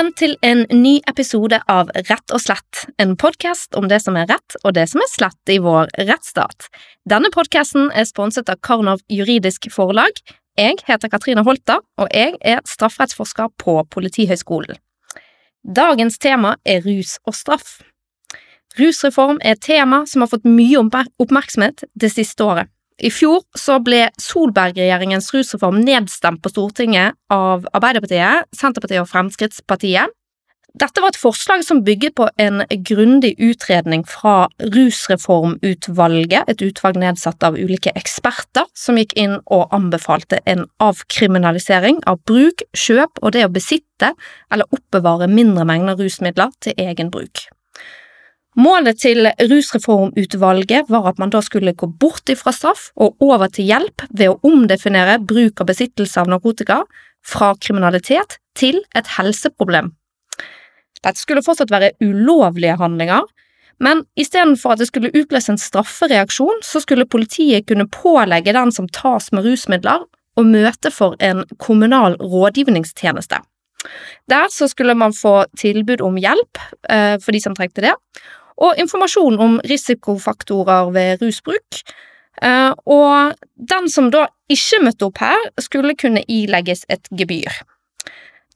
Velkommen til en ny episode av Rett og slett, en podkast om det som er rett og det som er slett i vår rettsstat. Denne podkasten er sponset av Karnov juridisk forlag. Jeg heter Katrine Holta, og jeg er strafferettsforsker på Politihøgskolen. Dagens tema er rus og straff. Rusreform er et tema som har fått mye oppmerksomhet det siste året. I fjor så ble Solberg-regjeringens rusreform nedstemt på Stortinget av Arbeiderpartiet, Senterpartiet og Fremskrittspartiet. Dette var et forslag som bygget på en grundig utredning fra Rusreformutvalget, et utvalg nedsatt av ulike eksperter, som gikk inn og anbefalte en avkriminalisering av bruk, kjøp og det å besitte eller oppbevare mindre mengder rusmidler til egen bruk. Målet til Rusreformutvalget var at man da skulle gå bort ifra straff og over til hjelp ved å omdefinere bruk og besittelse av narkotika fra kriminalitet til et helseproblem. Dette skulle fortsatt være ulovlige handlinger, men istedenfor at det skulle utløse en straffereaksjon, så skulle politiet kunne pålegge den som tas med rusmidler, å møte for en kommunal rådgivningstjeneste. Der så skulle man få tilbud om hjelp eh, for de som trengte det, og informasjon om risikofaktorer ved rusbruk. Eh, og den som da ikke møtte opp her, skulle kunne ilegges et gebyr.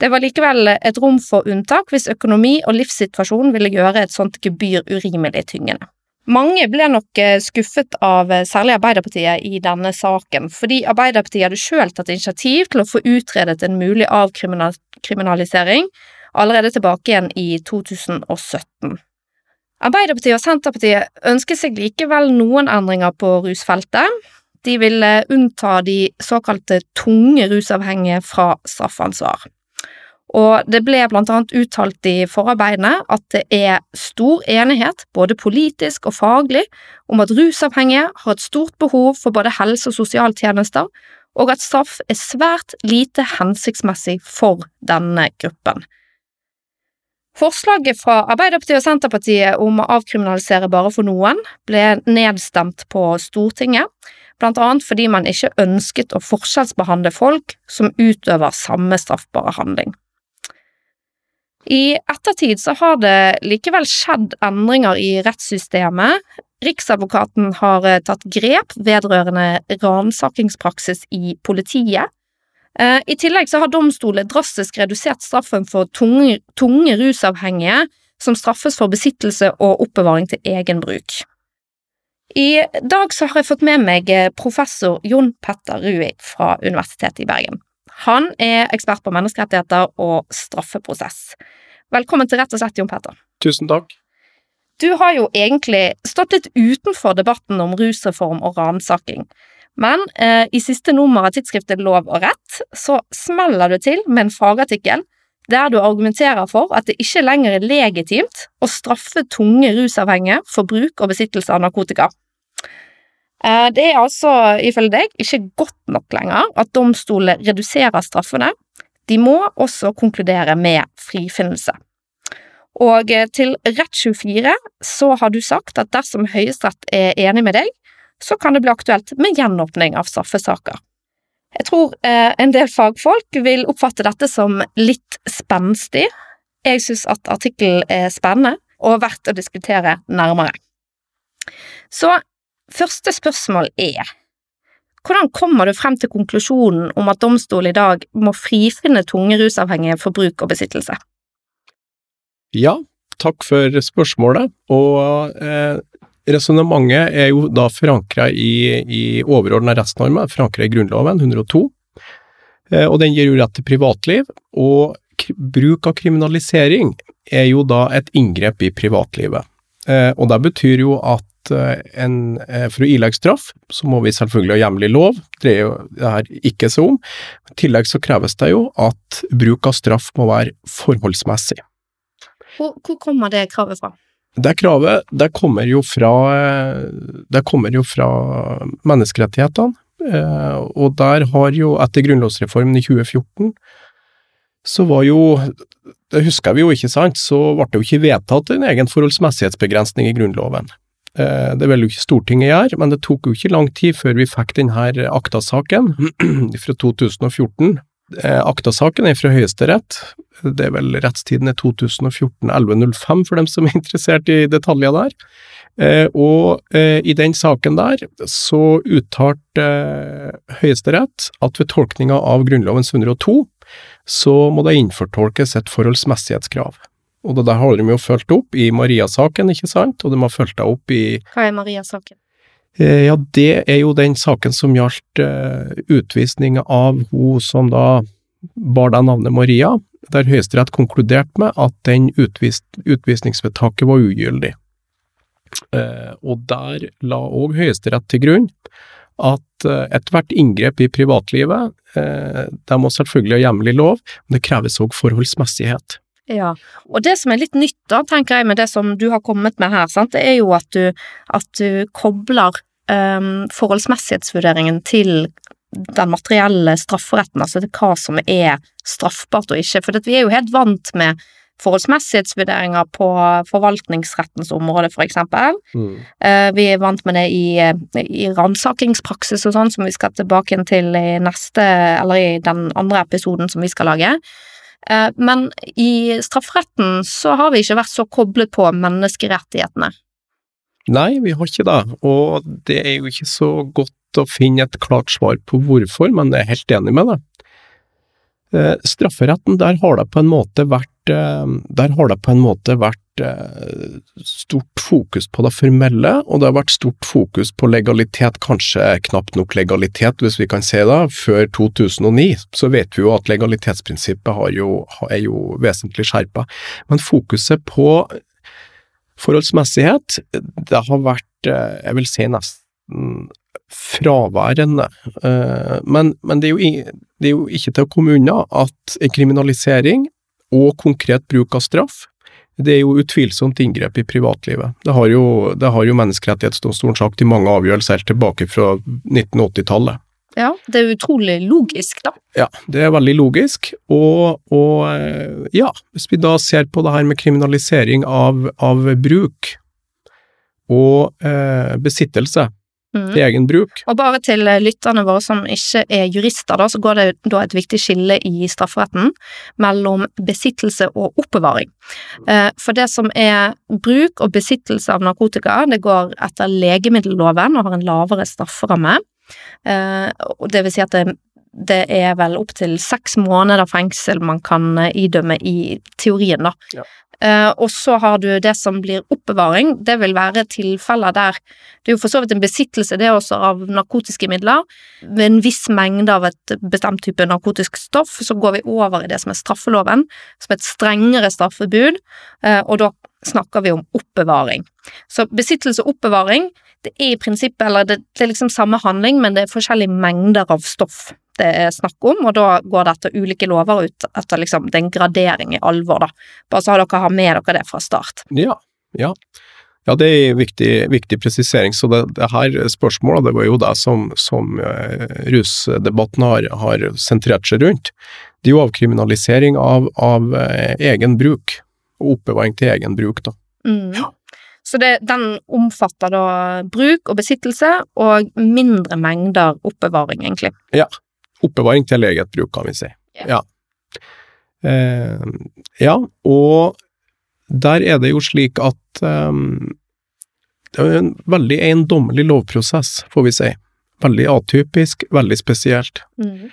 Det var likevel et rom for unntak hvis økonomi og livssituasjon ville gjøre et sånt gebyr urimelig tyngende. Mange ble nok eh, skuffet av eh, særlig Arbeiderpartiet i denne saken, fordi Arbeiderpartiet hadde sjøl tatt initiativ til å få utredet en mulig avkriminalisering allerede tilbake igjen i 2017. Arbeiderpartiet og Senterpartiet ønsker seg likevel noen endringer på rusfeltet. De vil unnta de såkalte tunge rusavhengige fra straffansvar. Og det ble blant annet uttalt i forarbeidene at det er stor enighet, både politisk og faglig, om at rusavhengige har et stort behov for både helse- og sosialtjenester, og at straff er svært lite hensiktsmessig for denne gruppen. Forslaget fra Arbeiderpartiet og Senterpartiet om å avkriminalisere bare for noen ble nedstemt på Stortinget, blant annet fordi man ikke ønsket å forskjellsbehandle folk som utøver samme straffbare handling. I ettertid så har det likevel skjedd endringer i rettssystemet. Riksadvokaten har eh, tatt grep vedrørende ransakingspraksis i politiet, I tillegg så har domstolene drastisk redusert straffen for tunge, tunge rusavhengige som straffes for besittelse og oppbevaring til egen bruk. I dag så har jeg fått med meg eh, professor Jon Petter Rui fra Universitetet i Bergen. Han er ekspert på menneskerettigheter og straffeprosess. Velkommen til Rett og slett, Jon Petter. Tusen takk. Du har jo egentlig stått litt utenfor debatten om rusreform og ransaking. Men eh, i siste nummer av tidsskriftet Lov og rett så smeller du til med en fagartikkel der du argumenterer for at det ikke lenger er legitimt å straffe tunge rusavhengige for bruk og besittelse av narkotika. Eh, det er altså, ifølge deg, ikke godt nok lenger at domstolene reduserer straffene. De må også konkludere med frifinnelse. Og eh, til Rett24 så har du sagt at dersom Høyesterett er enig med deg, så kan det bli aktuelt med gjenåpning av straffesaker. Jeg tror eh, en del fagfolk vil oppfatte dette som litt spenstig. Jeg synes at artikkelen er spennende og verdt å diskutere nærmere. Så første spørsmål er hvordan kommer du frem til konklusjonen om at domstolen i dag må frifinne tunge rusavhengige for bruk og besittelse? Ja, takk for spørsmålet, og eh, Resonnementet er jo da forankra i, i overordna rettsnormer, forankra i Grunnloven 102, eh, og den gir jo rett til privatliv. Og bruk av kriminalisering er jo da et inngrep i privatlivet. Eh, og det betyr jo at eh, en, for å ilegge straff, så må vi selvfølgelig ha hjemmel lov, det er jo det her ikke så om. I tillegg så kreves det jo at bruk av straff må være forholdsmessig. Hvor, hvor kommer det kravet fra? Det kravet det kommer jo fra, kommer jo fra menneskerettighetene, eh, og der har jo, etter grunnlovsreformen i 2014, så var jo Det husker vi jo, ikke sant, så ble det jo ikke vedtatt en egen forholdsmessighetsbegrensning i Grunnloven. Eh, det ville jo ikke Stortinget gjøre, men det tok jo ikke lang tid før vi fikk denne akta-saken fra 2014, Eh, Akta-saken er fra Høyesterett. Det er vel rettstiden er 2014-1105 for dem som er interessert i detaljer der. Eh, og eh, i den saken der så uttalte eh, Høyesterett at ved tolkninga av Grunnlovens 102 så må det innfortolkes et forholdsmessighetskrav. Og det der har de jo fulgt opp i Maria-saken, ikke sant, og de har fulgt det opp i Hva er Maria-saken? Eh, Ja, det er jo den saken som gjaldt eh, utvisning av hun som da bar det navnet Maria, der Høyesterett konkluderte med at den utvist, utvisningsvedtaket var ugyldig. Eh, og der la òg Høyesterett til grunn at eh, ethvert inngrep i privatlivet, det må selvfølgelig ha hjemmel lov, men det kreves òg forholdsmessighet. Ja, og det som er litt nytt da, tenker jeg med det som du har kommet med her, sant, det er jo at du, at du kobler um, forholdsmessighetsvurderingen til den materielle strafferetten, altså til hva som er straffbart og ikke, for vi er jo helt vant med forholdsmessighetsvurderinger på forvaltningsrettens område, for eksempel. Eh, Vi er vant med det i, i ransakingspraksis og sånn, som vi skal tilbake til i neste, eller i den andre episoden som vi skal lage. Eh, Men i strafferetten så har vi ikke vært så koblet på menneskerettighetene. Nei, vi har ikke det, og det er jo ikke så godt å finne et klart svar på hvorfor, men jeg er helt enig med det. Eh, Strafferetten, der har det på en måte vært, eh, på en måte vært stort fokus på det formelle, og det har vært stort fokus på legalitet, kanskje knapt nok legalitet, hvis vi kan si det. Før 2009 så vet vi jo at legalitetsprinsippet jo, er jo vesentlig skjerpa, men fokuset på forholdsmessighet, det har vært, eh, jeg vil si nesten fraværende. Eh, Men, men det, er jo, det er jo ikke til å komme unna at kriminalisering og konkret bruk av straff, det er jo utvilsomt inngrep i privatlivet. Det har jo, det har jo Menneskerettighetsdomstolen sagt i mange avgjørelser helt tilbake fra 1980-tallet. Ja, det er utrolig logisk, da. Ja, det er veldig logisk, og, og eh, ja, hvis vi da ser på det her med kriminalisering av, av bruk og eh, besittelse Mhm. til egen bruk, Og bare til eh, lytterne våre som ikke er jurister, da, så går det da et viktig skille i strafferetten mellom besittelse og oppbevaring. Eh, For det som er bruk og besittelse av narkotika, det går etter legemiddelloven og har en lavere strafferamme. Eh, Det vil si at det, det er vel opptil seks måneder fengsel man kan idømme i teorien, da. Ja. Eh, og så har du det som blir oppbevaring. Det vil være tilfeller der det er jo for så vidt en besittelse, det er også av narkotiske midler. Ved en viss mengde av et bestemt type narkotisk stoff, så går vi over i det som er straffeloven, som er et strengere straffebud, eh, og da snakker vi om oppbevaring. Så besittelse og oppbevaring, det er i prinsippet, eller det, det er liksom samme handling, men det er forskjellige mengder av stoff det er snakk om, og da går det etter ulike lover ut etter liksom, er gradering i alvor, da. Bare så har dere har med dere det fra start. Ja, ja. Ja, det er en viktig, viktig presisering. Så det, det her spørsmålet, det var jo det som, som eh, rusdebatten har, har sentrert seg rundt. Det er jo avkriminalisering av, av eh, egen bruk, og oppbevaring til egen bruk, da. Mm. Så det, den omfatter da bruk og besittelse, og mindre mengder oppbevaring, egentlig. Oppbevaring til eget bruk, kan vi si. Ja. Eh, ja, og der er det jo slik at eh, det er en veldig eiendommelig lovprosess, får vi si. Veldig atypisk, veldig spesielt. Mm.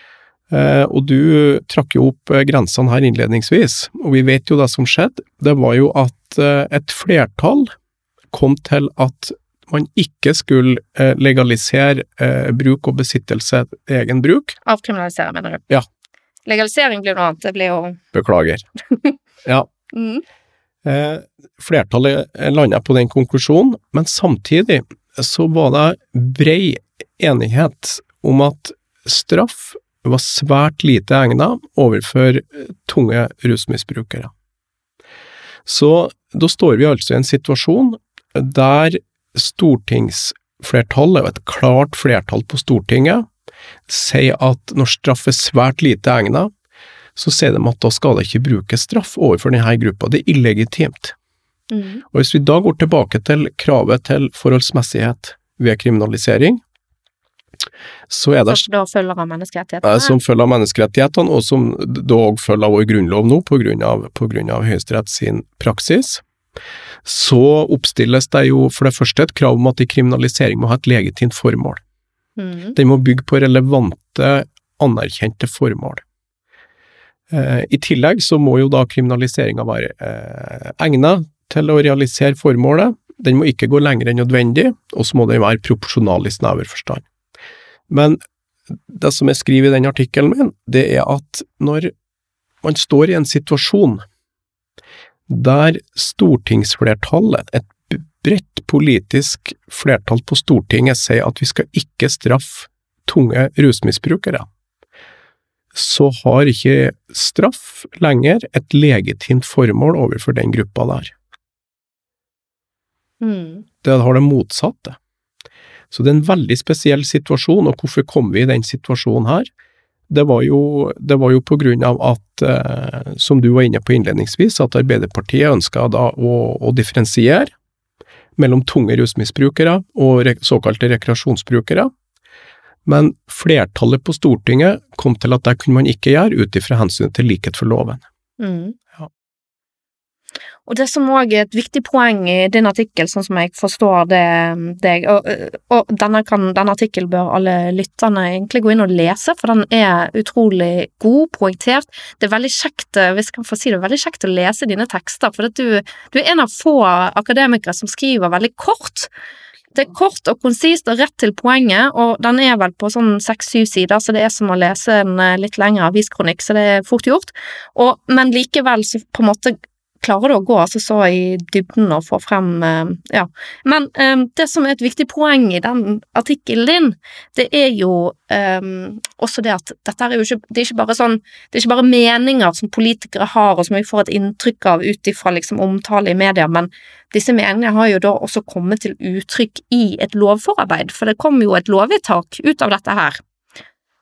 Eh, og du trakk jo opp eh, grensene her innledningsvis, og vi vet jo det som skjedde. Det var jo at eh, et flertall kom til at man ikke skulle eh, legalisere eh, bruk og besittelse egen bruk. Avkriminalisere, mener du? Ja. Legalisering blir noe annet. Det blir jo Beklager. Ja. mm. Eh, flertallet landa på den konklusjonen, men samtidig så var det brei enighet om at straff var svært lite egnet overfor tunge rusmisbrukere. Så da står vi altså i en situasjon der stortingsflertallet, og et klart flertall på Stortinget, sier at når straff er svært lite egnet, så sier de at da skal det ikke brukes straff overfor denne gruppa. Det er illegitimt. Mm. Og hvis vi da går tilbake til kravet til forholdsmessighet ved kriminalisering, så er det Som da følger av menneskerettighetene? som følger av menneskerettighetene, og som da òg følger av vår grunnlov nå, på grunn av, på grunn av Høyesterett sin praksis. Så oppstilles det jo for det første et krav om at kriminalisering må ha et legitimt formål. Mm. Den må bygge på relevante, anerkjente formål. Eh, I tillegg så må jo da kriminaliseringa være eh, egnet til å realisere formålet. Den må ikke gå lenger enn nødvendig, og så må den være proporsjonal i snever forstand. Men det som jeg skriver i den artikkelen min, det er at når man står i en situasjon der stortingsflertallet, et bredt politisk flertall på Stortinget, sier at vi skal ikke straffe tunge rusmisbrukere, så har ikke straff lenger et legitimt formål overfor den gruppa der. Mm. Det har det motsatte. Så det er en veldig spesiell situasjon, og hvorfor kom vi i den situasjonen her? Det var jo, det var jo på grunn av at, eh, som du var inne på innledningsvis, at Arbeiderpartiet ønska da å, å differensiere mellom tunge rusmisbrukere og re såkalte rekreasjonsbrukere. Men flertallet på Stortinget kom til at det kunne man ikke gjøre, ut ifra hensynet til likhet for loven. Mm. Ja. Og det som òg er et viktig poeng i din artikkel, sånn som jeg forstår det deg, og, og denne, denne artikkelen bør alle lytterne egentlig gå inn og lese, for den er utrolig god, poengtert. Det er veldig kjekt, eh, hvis jeg kan få si det, veldig kjekt å lese dine tekster, for du, du er en av få akademikere som skriver veldig kort. Det er kort og konsist og rett til poenget, og den er vel på sånn seks-syv sider, så det er som å lese en eh, litt lengre aviskronikk, så det er fort gjort. Og, men likevel så på en måte klarer du å gå altså så i dybden og få frem eh, Ja. Men um, det som er et viktig poeng i den artikkelen din, det er jo um, også det at dette er jo ikke Det er ikke bare sånn Det er ikke bare meninger som politikere har, og som vi får et inntrykk av ut ifra liksom omtale i media, men disse meningene har jo da også kommet til uttrykk i et lovforarbeid, for det kom jo et lovvedtak ut av dette her.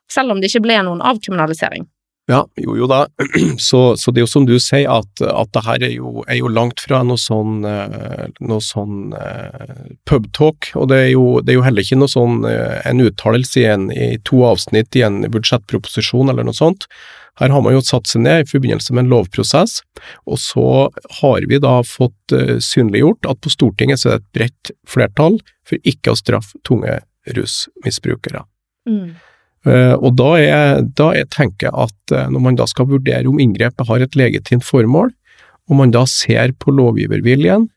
Selv om det ikke ble noen avkriminalisering. Ja, jo jo da, så, så det er jo som du sier at, at det her er jo, er jo langt fra noe sånn, eh, noe sånn eh, pubtalk, og det er, jo, det er jo heller ikke noe sånn eh, en uttalelse i, en, i to avsnitt i en budsjettproposisjon eller noe sånt. Her har man jo satt seg ned i forbindelse med en lovprosess, og så har vi da fått synliggjort at på Stortinget så er det et bredt flertall for ikke å straffe tunge rusmisbrukere. Mm. Eh, og da, er, da er, tenker jeg at eh, når man da skal vurdere om inngrepet har et legitimt formål, og man da ser på lovgiverviljen,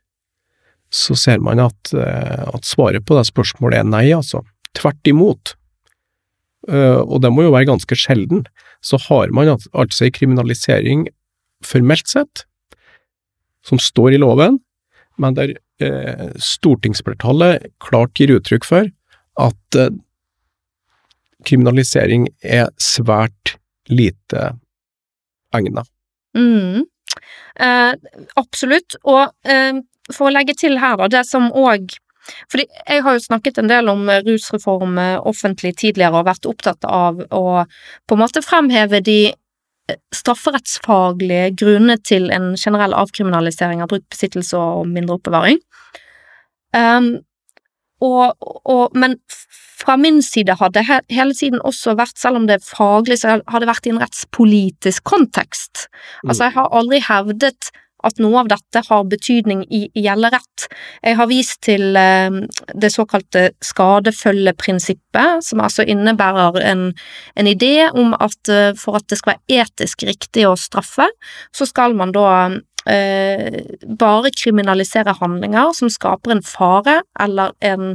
så ser man at, eh, at svaret på det spørsmålet er nei, altså. Tvert imot. Og det må jo være ganske sjelden. Så har man altså en kriminalisering formelt sett, som står i loven, men der stortingsflertallet klart gir uttrykk for at kriminalisering er svært lite egnet. Mm. Eh, absolutt, og eh, for å legge til her, da, det som òg fordi jeg har jo snakket en del om rusreform offentlig tidligere og vært opptatt av å på en måte fremheve de strafferettsfaglige grunnene til en generell avkriminalisering av bruk, besittelse og mindre oppbevaring. Um, og, og, men fra min side har det hele tiden også vært, selv om det er faglig, så har det vært i en rettspolitisk kontekst. Altså, jeg har aldri hevdet at noe av dette har betydning i gjelderett. Jeg har vist til eh, det såkalte skadefølgeprinsippet, som altså innebærer en, en idé om at eh, for at det skal være etisk riktig å straffe, så skal man da bare kriminalisere handlinger som skaper en fare eller en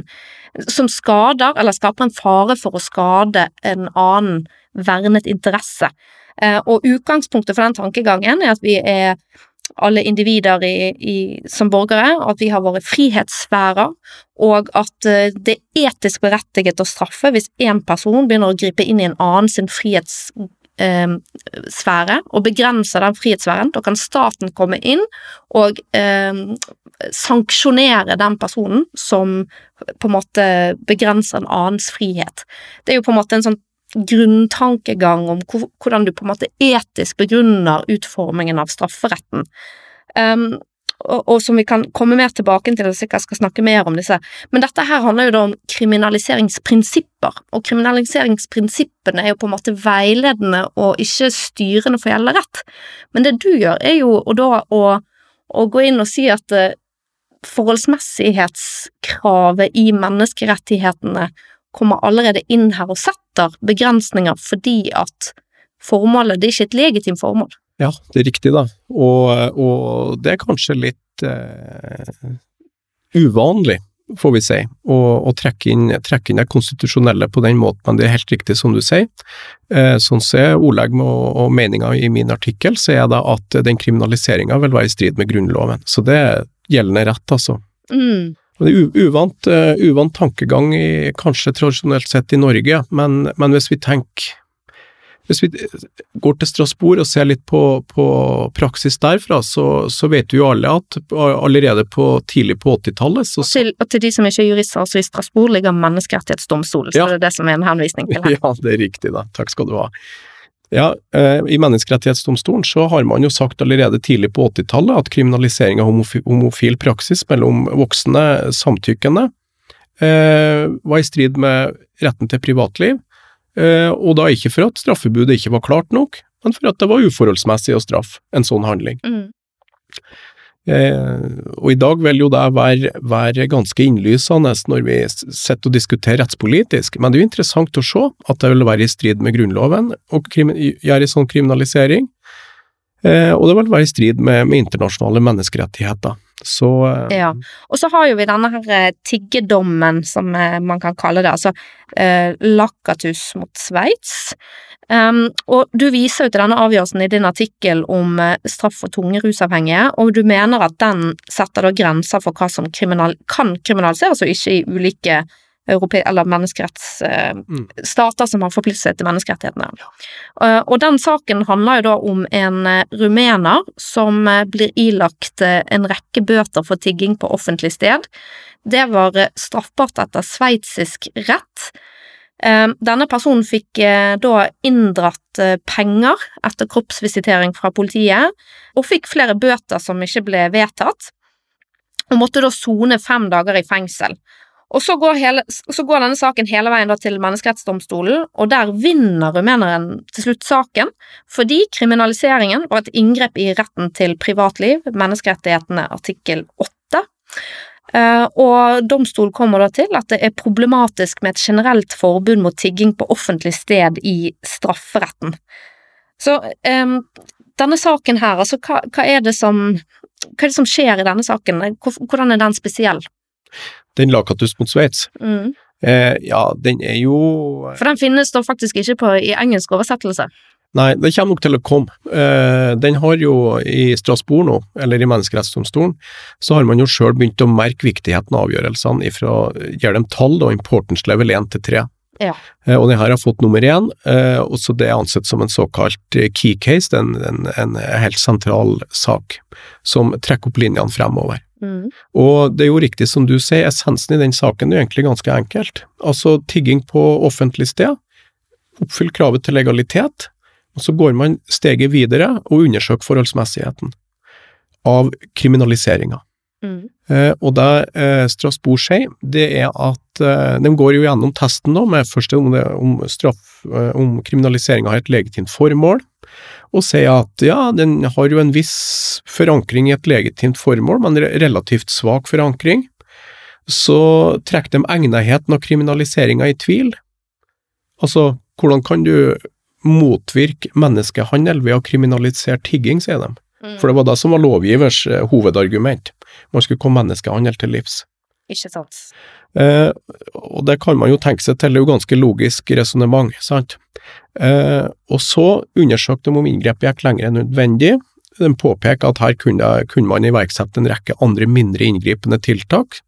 som skader eller skaper en fare for å skade en annen vernet interesse. Eh, og utgangspunktet for den tankegangen er at vi er alle individer i, i, som borgere, at vi har våre frihetssfærer, og at uh, det er etisk berettiget å straffe hvis én person begynner å gripe inn i en annen sin frihetssfære sfære, og begrenser den frihetssfæren. Da kan staten komme inn og eh, sanksjonere den personen som på en måte begrenser en annens frihet. Det er jo på en måte en sånn grunntankegang om hvordan du på en måte etisk begrunner utformingen av strafferetten. Um, og, og, som vi kan komme mer tilbake til og sikkert skal snakke mer om disse. Men dette her handler jo da om kriminaliseringsprinsipper, og kriminaliseringsprinsippene er jo på en måte veiledende og ikke styrende for gjeldende rett. Men det du gjør, er jo da å, å gå inn og si at eh, forholdsmessighetskravet i menneskerettighetene kommer allerede inn her og setter begrensninger fordi at formålet det er ikke et legitimt formål. Ja, det er riktig, da. Og, og det er kanskje litt eh, uvanlig, får vi si, å, å trekke, inn, trekke, inn, det konstitusjonelle på den måten, men det er helt riktig som du sier. Eh, sånn som jeg ordlegger og, og meninga i min artikkel, så er det at den kriminaliseringa vil være i strid med Grunnloven. Så det er gjeldende rett, altså. Mm. Det er uvant, uh, uvant tankegang, i, kanskje tradisjonelt sett i Norge, men, men hvis vi tenker hvis vi går til Strasbourg og ser litt på, på praksis derfra, så, så, vet jo alle at allerede på, tidlig på 80-tallet så, og, og, til de som ikke er jurister, altså i Strasbourg ligger Menneskerettighetsdomstolen, så det er det som er en henvisning til her. Ja, det er riktig, da. Takk skal du ha. Ja, eh, I Menneskerettighetsdomstolen så har man jo sagt allerede tidlig på 80-tallet at kriminalisering av homofil praksis mellom voksne samtykkende eh, var i strid med retten til privatliv, og da ikke for at straffebudet ikke var klart nok, men for at det var uforholdsmessig å straffe en sånn handling. Mm. Eh, og i dag vil jo det være, være ganske innlysende når vi sitter og diskuterer rettspolitisk, men det er jo interessant å se at det vil være i strid med Grunnloven å gjøre en sånn kriminalisering, eh, og det vil være i strid med, med internasjonale menneskerettigheter. Så uh, Ja, og så har jo vi denne her tiggedommen, som man kan kalle det, altså uh, Lakatus mot Sveits, Um, og du viser jo til denne avgjørelsen i din artikkel om straff for tunge rusavhengige, og du mener at den setter da grenser for hva som kriminal kan kriminaliseres og ikke i ulike europe eller menneskerettsstater uh, mm. som har forpliktet seg til menneskerettighetene. Ja. Uh, og den saken handler jo da om en uh, rumener som blir ilagt en rekke bøter for tigging på offentlig sted. Det var straffbart etter sveitsisk rett. Denne personen fikk eh, da inndratt eh, penger etter kroppsvisitering fra politiet, og fikk flere bøter som ikke ble vedtatt, og måtte da sone fem dager i fengsel. Og så går, hele, så går denne saken hele veien til menneskerettsdomstolen, og der vinner rumeneren til slutt saken, fordi kriminaliseringen var et inngrep i retten til privatliv, menneskerettighetene artikkel 8. Uh, og domstolen kommer da til at det er problematisk med et generelt forbud mot tigging på offentlig sted i strafferetten. Så um, denne saken her, altså hva, hva, er som, hva er det som skjer i denne saken? Hvordan er den spesiell? Den Lakatus mot Sveits? Mm. Eh, ja, den er jo For den finnes da faktisk ikke på, i engelsk oversettelse? Nei, det kommer nok til å komme. Eh, den har jo i Strasbourg nå, eller i Menneskerettsdomstolen, så har man jo sjøl begynt å merke viktigheten av avgjørelsene ifra gir dem tall, da, importance level 1 til 3. Ja. Eh, og den her har fått nummer én, eh, og så det er ansett som en såkalt key case, en, en, en helt sentral sak som trekker opp linjene fremover. Mm. Og det er jo riktig som du sier, essensen i den saken er jo egentlig ganske enkelt. Altså tigging på offentlig sted, oppfyll kravet til legalitet, og så går man steget videre og undersøker forholdsmessigheten av kriminaliseringa. Mm. Eh, og det eh, Strasbourg sier, det er at eh, de går jo gjennom testen da, med først om, det, om straff, eh, om kriminaliseringa har et legitimt formål, og sier at ja, den har jo en viss forankring i et legitimt formål, men relativt svak forankring. Så trekker de egnetheten av kriminaliseringa i tvil. Altså, hvordan kan du motvirke menneskehandel ved å kriminalisere tigging, sier de. Mm. For det var det som var lovgivers eh, hovedargument. Man skulle komme menneskehandel til livs. Ikke sant. Eh, og det kan man jo tenke seg til, det er jo ganske logisk resonnement, sant. Eh, og så undersøkte de om inngrepet gikk lenger enn nødvendig. De påpeker at her kunne, kunne man iverksette en rekke andre mindre inngripende tiltak,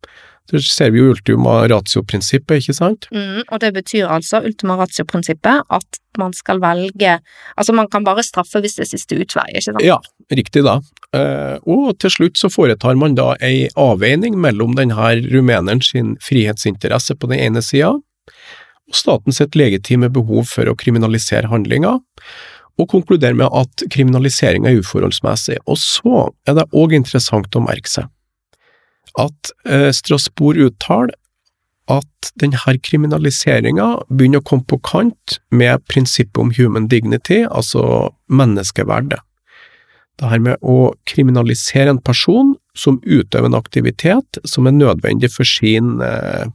så ser vi jo ultima ratio-prinsippet, ikke sant? Mm, og det betyr altså ultima ratio-prinsippet at man skal velge Altså man kan bare straffe hvis det er siste utvei, ikke sant? Ja, riktig da. Eh, og til slutt så foretar man da ei avveining mellom denne rumeneren sin frihetsinteresse på den ene sida, og statens et legitime behov for å kriminalisere handlinga. og konkluderer med at kriminalisering er uforholdsmessig. Og så er det òg interessant å merke seg at eh, Strasbourg uttaler at denne kriminaliseringa begynner å komme på kant med prinsippet om human dignity, altså menneskeverdet. Det her med å kriminalisere en person som utøver en aktivitet som er nødvendig for sin eh,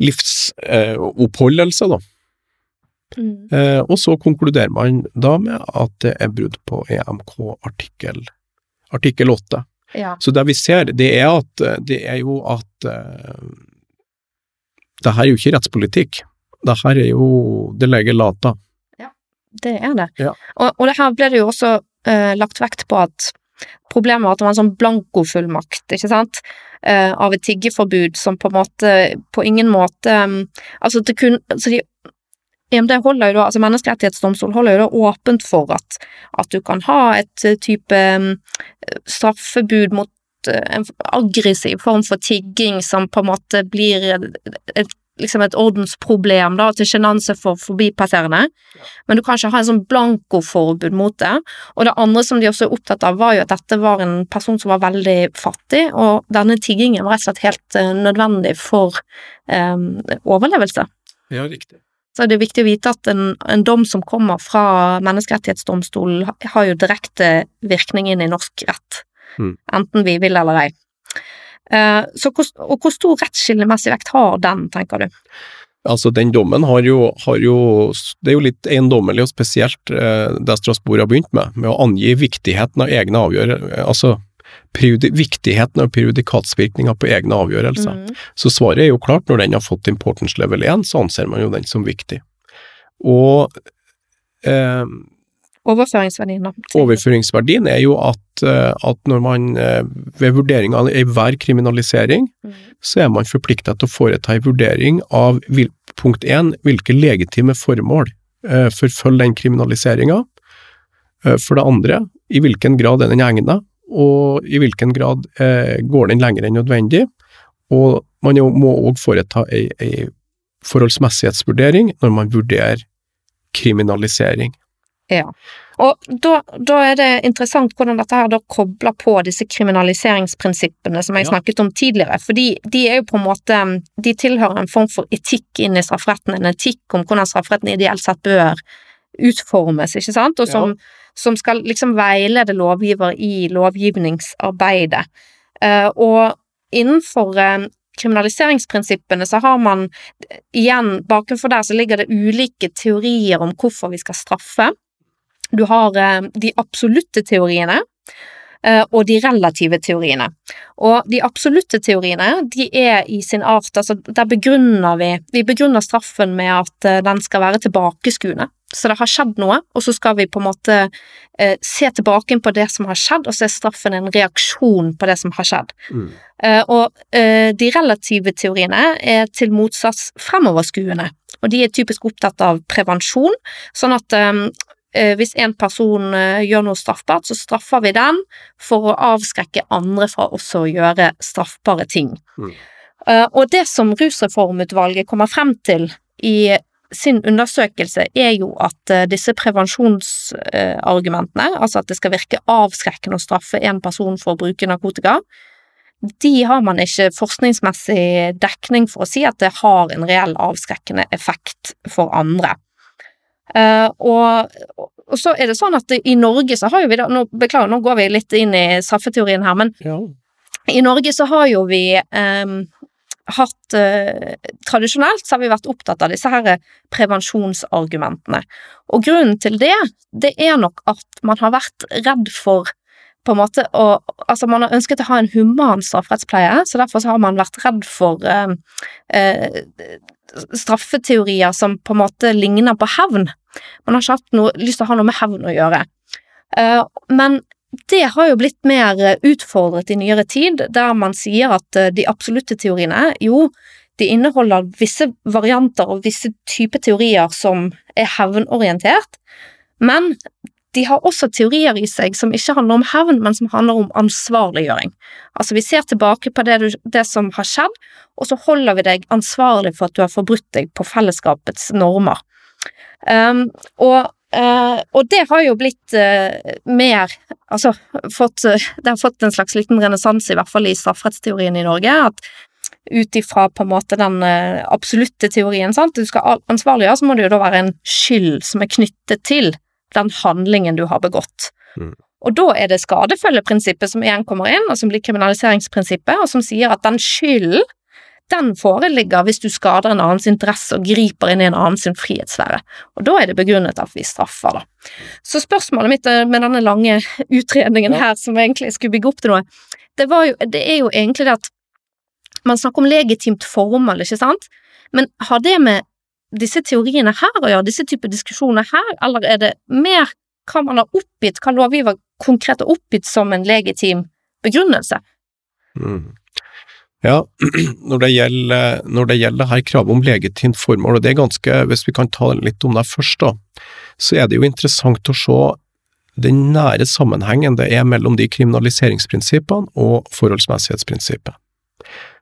livsoppholdelse, eh, da. Mm. Eh, og så konkluderer man da med at det er brudd på EMK artikkel, artikkel 8. Ja. Så det vi ser, det er, at, det er jo at uh, det her er jo ikke rettspolitikk. Det her er jo det legger lata. Det er det. Ja. Og, og det her ble det jo også uh, lagt vekt på at problemet var at det var en sånn blankofullmakt, ikke sant, uh, av et tiggeforbud som på en måte på ingen måte um, Altså, det kun så de, EMD holder jo da, altså Menneskerettighetsdomstolen holder jo da åpent for at, at du kan ha et eh, type um, straffebud mot eh, en aggressiv form for tigging som på en måte blir et, liksom et ordensproblem da, til sjenanse for forbipasserende, men du kan ikke ha en sånn blankoforbud mot det. Og det andre som de også er opptatt av, var jo at dette var en person som var veldig fattig, og denne tiggingen var rett og slett helt uh, nødvendig for um, overlevelse. Ja, riktig. Så det er viktig å vite at en, en dom som kommer fra Menneskerettighetsdomstolen, har jo direkte virkning inn i norsk rett, Mm. enten vi vil eller ei. Eh, så og hvor stor rettsskillemessig vekt har den, tenker du? Altså, den dommen har jo, har jo Det er jo litt eiendommelig, og spesielt eh, det Strasbourg har begynt med, med å angi viktigheten av egne avgjørelser. Altså viktigheten av periodikatsvirkninger på egne avgjørelser. Mm. Så svaret er jo klart, når den har fått importance level 1, så anser man jo den som viktig. Og eh, Overføringsverdien, overføringsverdien er jo at, eh, at når man eh, ved vurdering av enhver kriminalisering, Mm. så er man forpliktet til å foreta en vurdering av punkt 1, hvilke legitime formål eh, forfølger den kriminaliseringa. Eh, for det andre, i hvilken grad er den egnet, og i hvilken grad eh, går den lenger enn nødvendig. Og man jo, må òg foreta ei, ei forholdsmessighetsvurdering når man vurderer kriminalisering. Ja. Og da, da er det interessant hvordan dette her da kobler på disse kriminaliseringsprinsippene som jeg Ja. snakket om tidligere, fordi de er jo på en måte De tilhører en form for etikk inn i strafferetten, en etikk om hvordan strafferetten ideelt sett bør utformes, ikke sant, og som, som skal liksom veilede lovgiver i lovgivningsarbeidet. Eh, og innenfor eh, kriminaliseringsprinsippene så har man igjen, bakenfor der så ligger det ulike teorier om hvorfor vi skal straffe. Du har eh, de absolutte teoriene og de relative teoriene. Og de absolutte teoriene, de er i sin art, altså der begrunner vi Vi begrunner straffen med at den skal være tilbakeskuende. Så det har skjedd noe, og så skal vi på en måte eh, se tilbake på det som har skjedd, og så er straffen en reaksjon på det som har skjedd. Eh, og eh, de relative teoriene er til motsats fremoverskuende, og de er typisk opptatt av prevensjon, sånn at eh, eh, hvis en person eh, gjør noe straffbart, så straffer vi den for å avskrekke andre fra også å gjøre straffbare ting. Mm. Eh, og det som Rusreformutvalget kommer frem til i sin undersøkelse, er jo at eh, disse prevensjonsargumentene, altså at det skal virke avskrekkende å straffe en person for å bruke narkotika, de har man ikke forskningsmessig dekning for å si at det har en reell avskrekkende effekt for andre. Uh, og, og så er det sånn at i Norge så har jo vi da, nå, Beklager, nå går vi litt inn i straffeteorien her, men Ja. i Norge så har jo vi ehm, hatt eh, Tradisjonelt så har vi vært opptatt av disse her prevensjonsargumentene. Og grunnen til det, det er nok at man har vært redd for på en måte å Altså, man har ønsket å ha en human strafferettspleie, så derfor så har man vært redd for eh, eh, straffeteorier som på en måte ligner på hevn. Man har ikke hatt noe, lyst til å ha noe med hevn å gjøre. Eh, men det har jo blitt mer eh, utfordret i nyere tid, der man sier at eh, de absolutte teoriene, jo, de inneholder visse varianter og visse typer teorier som er hevnorientert, men de har også teorier i seg som ikke handler om hevn, men som handler om ansvarliggjøring. Altså, vi ser tilbake på det, du, det som har skjedd, og så holder vi deg ansvarlig for at du har forbrutt deg på fellesskapets normer. Um, og Uh, og det har jo blitt uh, mer Altså fått uh, Det har fått en slags liten renessanse, i hvert fall i strafferettsteorien i Norge, at ut ifra på en måte den absolutte teorien, sant, du skal ansvarliggjøre, så må det jo da være en skyld som er knyttet til den handlingen du har begått. Mm. Og da er det skadefølgeprinsippet som igjen kommer inn, og som blir kriminaliseringsprinsippet, og som sier at den skylden den foreligger hvis du skader en annens interesse og griper inn i en annens frihetssfære. Og da er det begrunnet at vi straffer, da. Så spørsmålet mitt eh, med denne lange utredningen her, som egentlig skulle bygge opp til noe, det, jo, det er jo egentlig det at man snakker om legitimt formål, ikke sant, men har det med disse teoriene her å gjøre, disse typer diskusjoner her, eller er det mer hva man har oppgitt, hva lovgiver konkret har oppgitt som en legitim begrunnelse? Mm. Ja, når det, gjelder, når det gjelder her kravet om legitimt formål, og det er ganske, hvis vi kan ta litt om det først, da, så er det jo interessant å se den nære sammenhengen det er mellom de kriminaliseringsprinsippene og forholdsmessighetsprinsippet.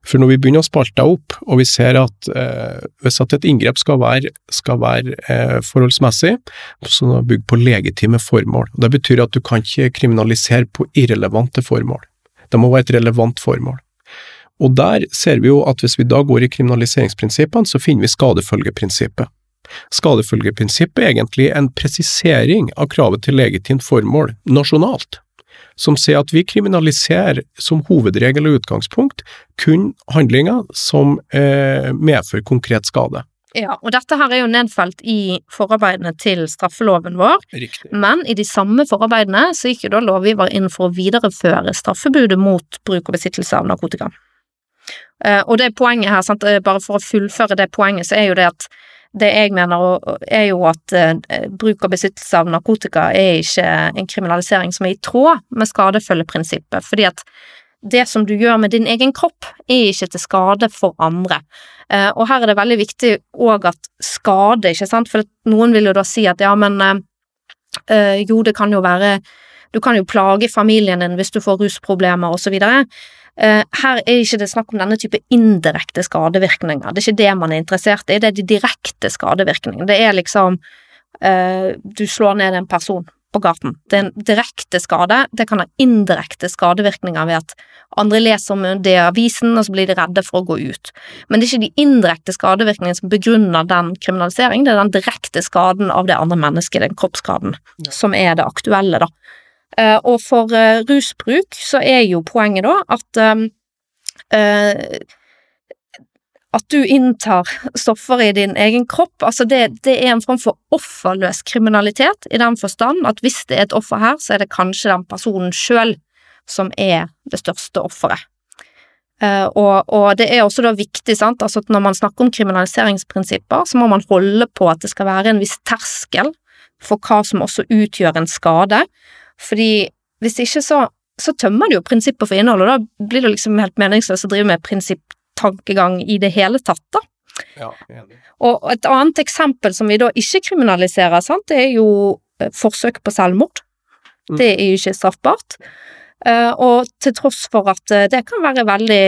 For når vi begynner å spalte opp, og vi ser at eh, hvis at et inngrep skal være, skal være eh, forholdsmessig, så er det bygd på legitime formål. Det betyr at du kan ikke kriminalisere på irrelevante formål. Det må være et relevant formål. Og der ser vi jo at hvis vi da går i kriminaliseringsprinsippene, så finner vi skadefølgeprinsippet. Skadefølgeprinsippet er egentlig en presisering av kravet til legitimt formål nasjonalt, som sier at vi kriminaliserer som hovedregel og utgangspunkt kun handlinger som eh, medfører konkret skade. Ja, og dette her er jo nedfelt i forarbeidene til straffeloven vår, Riktig. men i de samme forarbeidene så gikk jo da lovgiver inn for å videreføre straffebudet mot bruk og besittelse av narkotika. Uh, og det poenget her, sant, eh, bare for å fullføre det poenget, så er jo det at det jeg mener er jo at uh, bruk og besittelse av narkotika er ikke en kriminalisering som er i tråd med skadefølgeprinsippet, fordi at det som du gjør med din egen kropp, er ikke til skade for andre. Og her er det veldig viktig òg at skade, ikke sant, for noen vil jo da si at ja, men jo, det kan jo være du kan jo plage familien din hvis du får rusproblemer og så videre, Eh, her er ikke det snakk om denne type indirekte skadevirkninger. Det er ikke det man er interessert i, det er de direkte skadevirkningene. Det er liksom uh, Du slår ned en person på gaten. Det er en direkte skade. Det kan ha indirekte skadevirkninger ved at andre leser om det i avisen, og så blir de redde for å gå ut. Men det er ikke de indirekte skadevirkningene som begrunner den kriminaliseringen, det er den direkte skaden av det andre mennesket, den kroppsskaden, ja. som er det aktuelle, da. Eh, og for eh, rusbruk så er jo poenget da at eh, at du inntar stoffer i din egen kropp, altså det, det, er en form for offerløs kriminalitet, i den forstand at hvis det er et offer her, så er det kanskje den personen sjøl som er det største offeret. Uh, og, og, det er også da viktig, sant, altså at når man snakker om kriminaliseringsprinsipper, så må man holde på at det skal være en viss terskel for hva som også utgjør en skade, fordi hvis ikke så, så tømmer det jo prinsippet for innhold, og da blir det liksom helt meningsløst å drive med prinsipptankegang i det hele tatt, da. Ja, og et annet eksempel som vi da ikke kriminaliserer, sant, det er jo eh, forsøk på selvmord. Mm. Det er jo ikke straffbart. Uh, og til tross for at uh, det kan være veldig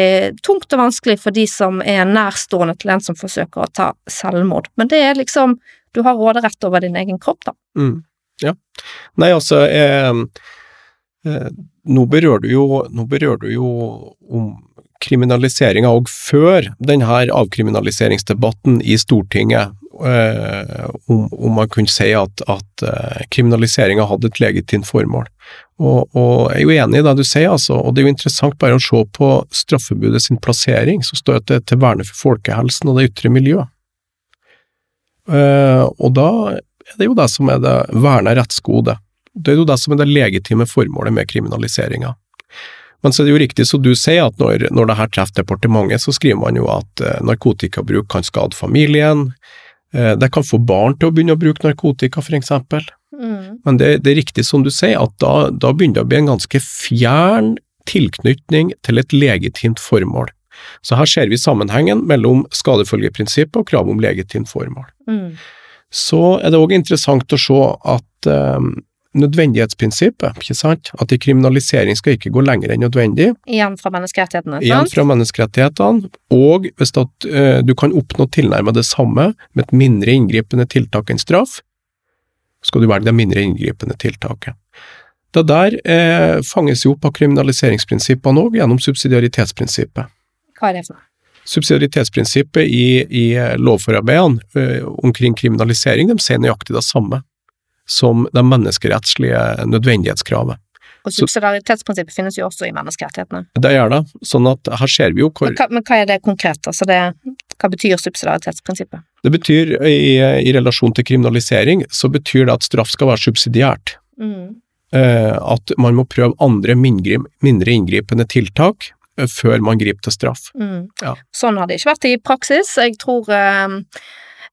tungt og vanskelig for de som er nærstående til en som forsøker å ta selvmord. Men det er liksom Du har råderett over din egen kropp, da. Mm. Ja. Nei, altså eh, eh, Nå berører du jo, nå berører du jo om kriminaliseringa òg før denne avkriminaliseringsdebatten i Stortinget, eh, om, om, man kunne si at, at eh, kriminaliseringa hadde et legitimt formål. Og, og, jeg er jo enig i det du sier, altså, og det er jo interessant bare å se på straffebudet sin plassering, så står det til verne for folkehelsen og det ytre miljøet. Eh, og da det er jo det som er det verna rettsgode. Det er jo det som er det legitime formålet med kriminaliseringa. Men så er det jo riktig som du sier, at når, når det her treffer departementet, så skriver man jo at eh, narkotikabruk kan skade familien. Eh, det kan få barn til å begynne å bruke narkotika, for eksempel. Mm. Men det, det, er riktig som du sier, at da, da begynner det å bli en ganske fjern tilknytning til et legitimt formål. Så her ser vi sammenhengen mellom skadefølgeprinsippet og kravet om legitimt formål. Mm så er det òg interessant å se at um, nødvendighetsprinsippet, ikke sant, at i kriminalisering skal ikke gå lenger enn nødvendig. Igjen fra menneskerettighetene, sant? Igjen fra menneskerettighetene, og hvis at, uh, du kan oppnå tilnærmet det samme med et mindre inngripende tiltak enn straff, skal du velge det mindre inngripende tiltaket. Det der eh, fanges jo opp av kriminaliseringsprinsippene òg, gjennom subsidiaritetsprinsippet. Hva er det for noe? Subsidiaritetsprinsippet i, i lovforarbeidene eh, omkring kriminalisering de sier nøyaktig det samme som det menneskerettslige nødvendighetskravet. Og subsidiaritetsprinsippet finnes jo også i menneskerettighetene. Det gjør det, sånn at her ser vi jo hvor Men hva, men hva er det konkret? Altså det, hva betyr subsidiaritetsprinsippet? Det betyr, i, i relasjon til kriminalisering, så betyr det at straff skal være subsidiært. Mm. Eh, at man må prøve andre mindre, mindre inngripende tiltak eh, før man griper til straff. Mm. Ja. Sånn har det ikke vært i praksis. Jeg tror eh,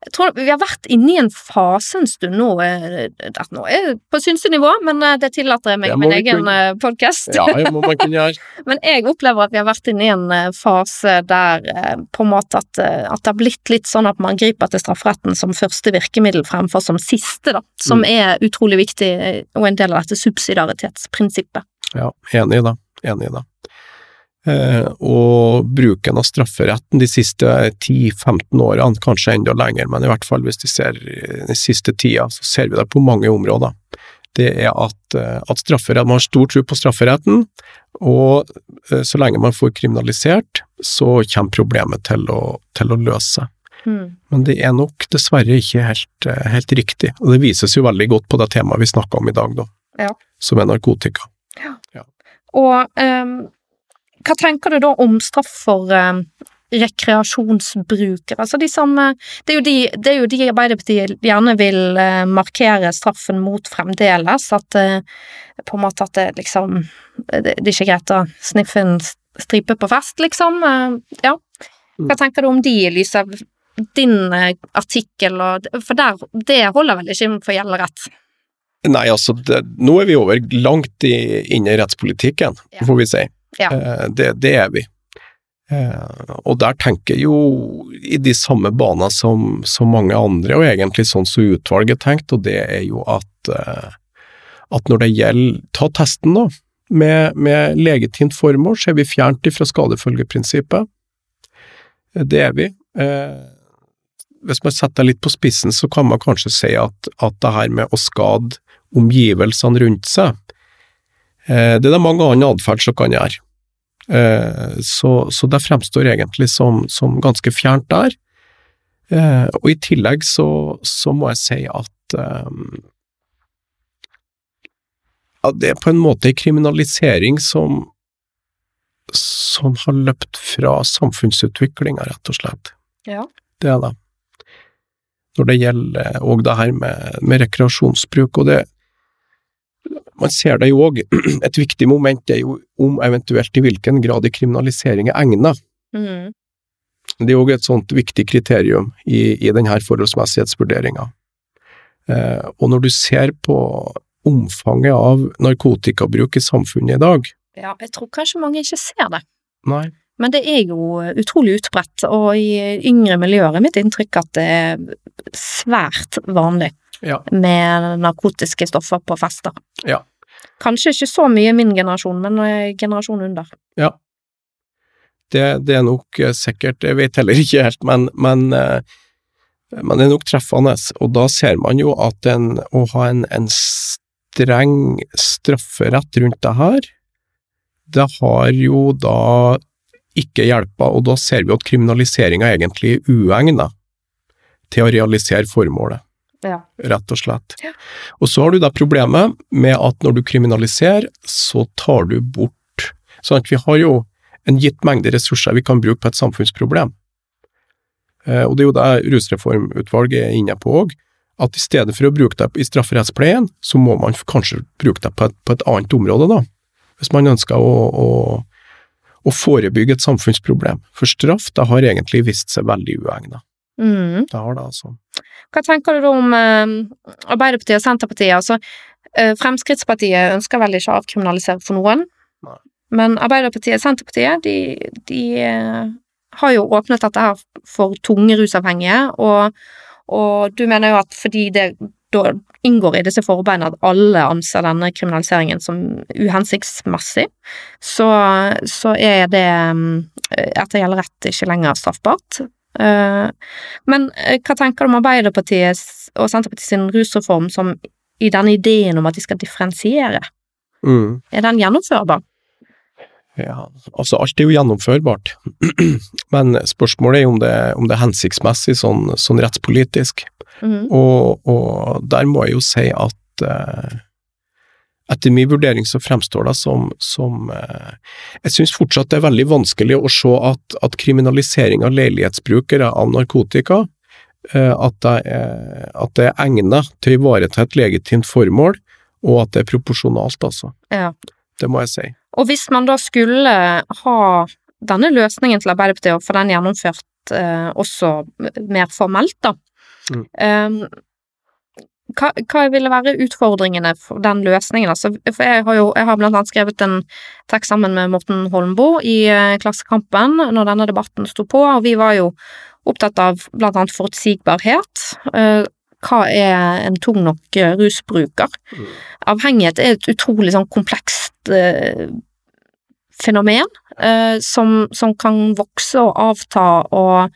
jeg tror vi har vært inne i en fase en stund nå, eh, nå er på synsenivå, men eh, det tillater jeg meg i min egen kunne. podkast. Ja. Men jeg opplever at vi har vært inne i en eh, fase der eh, på en måte at, eh, at det har blitt litt sånn at man griper til strafferetten som første virkemiddel fremfor som siste, da. Som Mm. er utrolig viktig, eh, og en del av dette subsidiaritetsprinsippet. Ja, enig i det. Enig i det. Eh, og bruken av strafferetten de siste 10-15 årene, kanskje enda lenger, men i hvert fall hvis de ser i den siste tida, så ser vi det på mange områder. Det er at, eh, at strafferett, man har stor tro på strafferetten, og eh, så lenge man får kriminalisert, så kommer problemet til å, til å løse seg. Mm. Men det er nok dessverre ikke helt, eh, helt riktig, og det vises jo veldig godt på det temaet vi snakka om i dag, da, Ja. som er narkotika. Og ehm, hva tenker du da om straff for eh, rekreasjonsbrukere? Altså de som eh, Det er jo de, det er jo de Arbeiderpartiet gjerne vil eh, markere straffen mot fremdeles. At eh, på en måte at det liksom Det, det er ikke greit å sniffe en stripe på fest, liksom. Eh, ja. Hva tenker du om de av din eh, artikkel, og, for der, det holder vel ikke for gjeldende rett? Nei, altså, det, nå er vi over langt i, inne i rettspolitikken, Ja. får vi si. Ja. Eh, det, det er vi. Eh, og der tenker jeg jo i de samme baner som, som mange andre, og egentlig sånn som utvalget tenkte, og det er jo at, eh, at når det gjelder Ta testen, da. Med, med legitimt formål så er vi fjernt ifra skadefølgeprinsippet. Det er vi. Hvis man setter det litt på spissen, så kan man kanskje si at, at det her med å skade omgivelsene rundt seg, det er det mange andre atferd som kan gjøre. Eh, så, så det fremstår egentlig som, som ganske fjernt der. Eh, og i tillegg så, så må jeg si at eh, at det er på en måte en kriminalisering som som har løpt fra samfunnsutviklinga, rett og slett. Ja. Det er det. Når det gjelder òg det her med, med rekreasjonsbruk, og det Man ser det jo òg, et viktig moment er jo om eventuelt i hvilken grad en kriminalisering er egnet. Mm. Det er òg et sånt viktig kriterium i, i denne forholdsmessighetsvurderinga. Eh, og når du ser på omfanget av narkotikabruk i samfunnet i dag Ja, jeg tror kanskje mange ikke ser det. Nei. Men det er jo utrolig utbredt, og i yngre miljøer er mitt inntrykk at det er svært vanlig Ja. med narkotiske stoffer på fester. Ja. Kanskje ikke så mye min generasjon, men eh, generasjonen under. Det, det er nok eh, sikkert, jeg vet heller ikke helt, men, men, eh, men det er nok treffende. Og da ser man jo at en, å ha en, en streng strafferett rundt det her, det har jo da ikke hjelpa, og da ser vi at kriminaliseringa egentlig er uegna til å realisere formålet Ja. rett og slett. Ja. Og så har du da problemet med at når du kriminaliserer, så tar du bort Sånn at vi har jo en gitt mengde ressurser vi kan bruke på et samfunnsproblem. Eh, og det er jo det rusreformutvalget er inne på òg, at i stedet for å bruke det i strafferettspleien, så må man kanskje bruke det på et, på et annet område, da. Hvis man ønsker å, å, å forebygge et samfunnsproblem. For straff, det har egentlig vist seg veldig uegna. Mm. Det har det, altså. Hva tenker du da om eh, Arbeiderpartiet og Senterpartiet? Altså, eh, Fremskrittspartiet ønsker vel ikke å avkriminalisere for noen, Nei. men Arbeiderpartiet og Senterpartiet, de, de eh, har jo åpnet dette her for tunge rusavhengige, og, og du mener jo at fordi det da inngår i disse forarbeidene at alle anser denne kriminaliseringen som uhensiktsmessig, så, så er det etter gjeldende rett ikke lenger straffbart. Eh, men eh, hva tenker du om Arbeiderpartiets og Senterpartiets rusreform som i denne ideen om at de skal differensiere. Mm. Er den gjennomførbar? Ja, altså alt er jo gjennomførbart, men spørsmålet er om det, om det er hensiktsmessig sånn, sånn rettspolitisk. Mm. Og, og der må jeg jo si at eh, etter min vurdering så fremstår det som, som eh, Jeg synes fortsatt det er veldig vanskelig å se at, at kriminalisering av leilighetsbrukere av narkotika eh, at, det er, at det er egnet til å ivareta et legitimt formål, og at det er proporsjonalt, altså. Ja. Det må jeg si. Og hvis man da skulle ha denne løsningen til Arbeiderpartiet, og få den gjennomført eh, også mer formelt, da, Mm. Hva, hva ville være utfordringene for den løsningen? Altså, for jeg har jo jeg har blant annet skrevet en tekst sammen med Morten Holmboe i eh, Klassekampen når denne debatten sto på, og vi var jo opptatt av blant annet forutsigbarhet. Eh, hva er en tung nok eh, rusbruker? Mm. Avhengighet er et utrolig sånn komplekst eh, fenomen eh, som, som kan vokse og avta og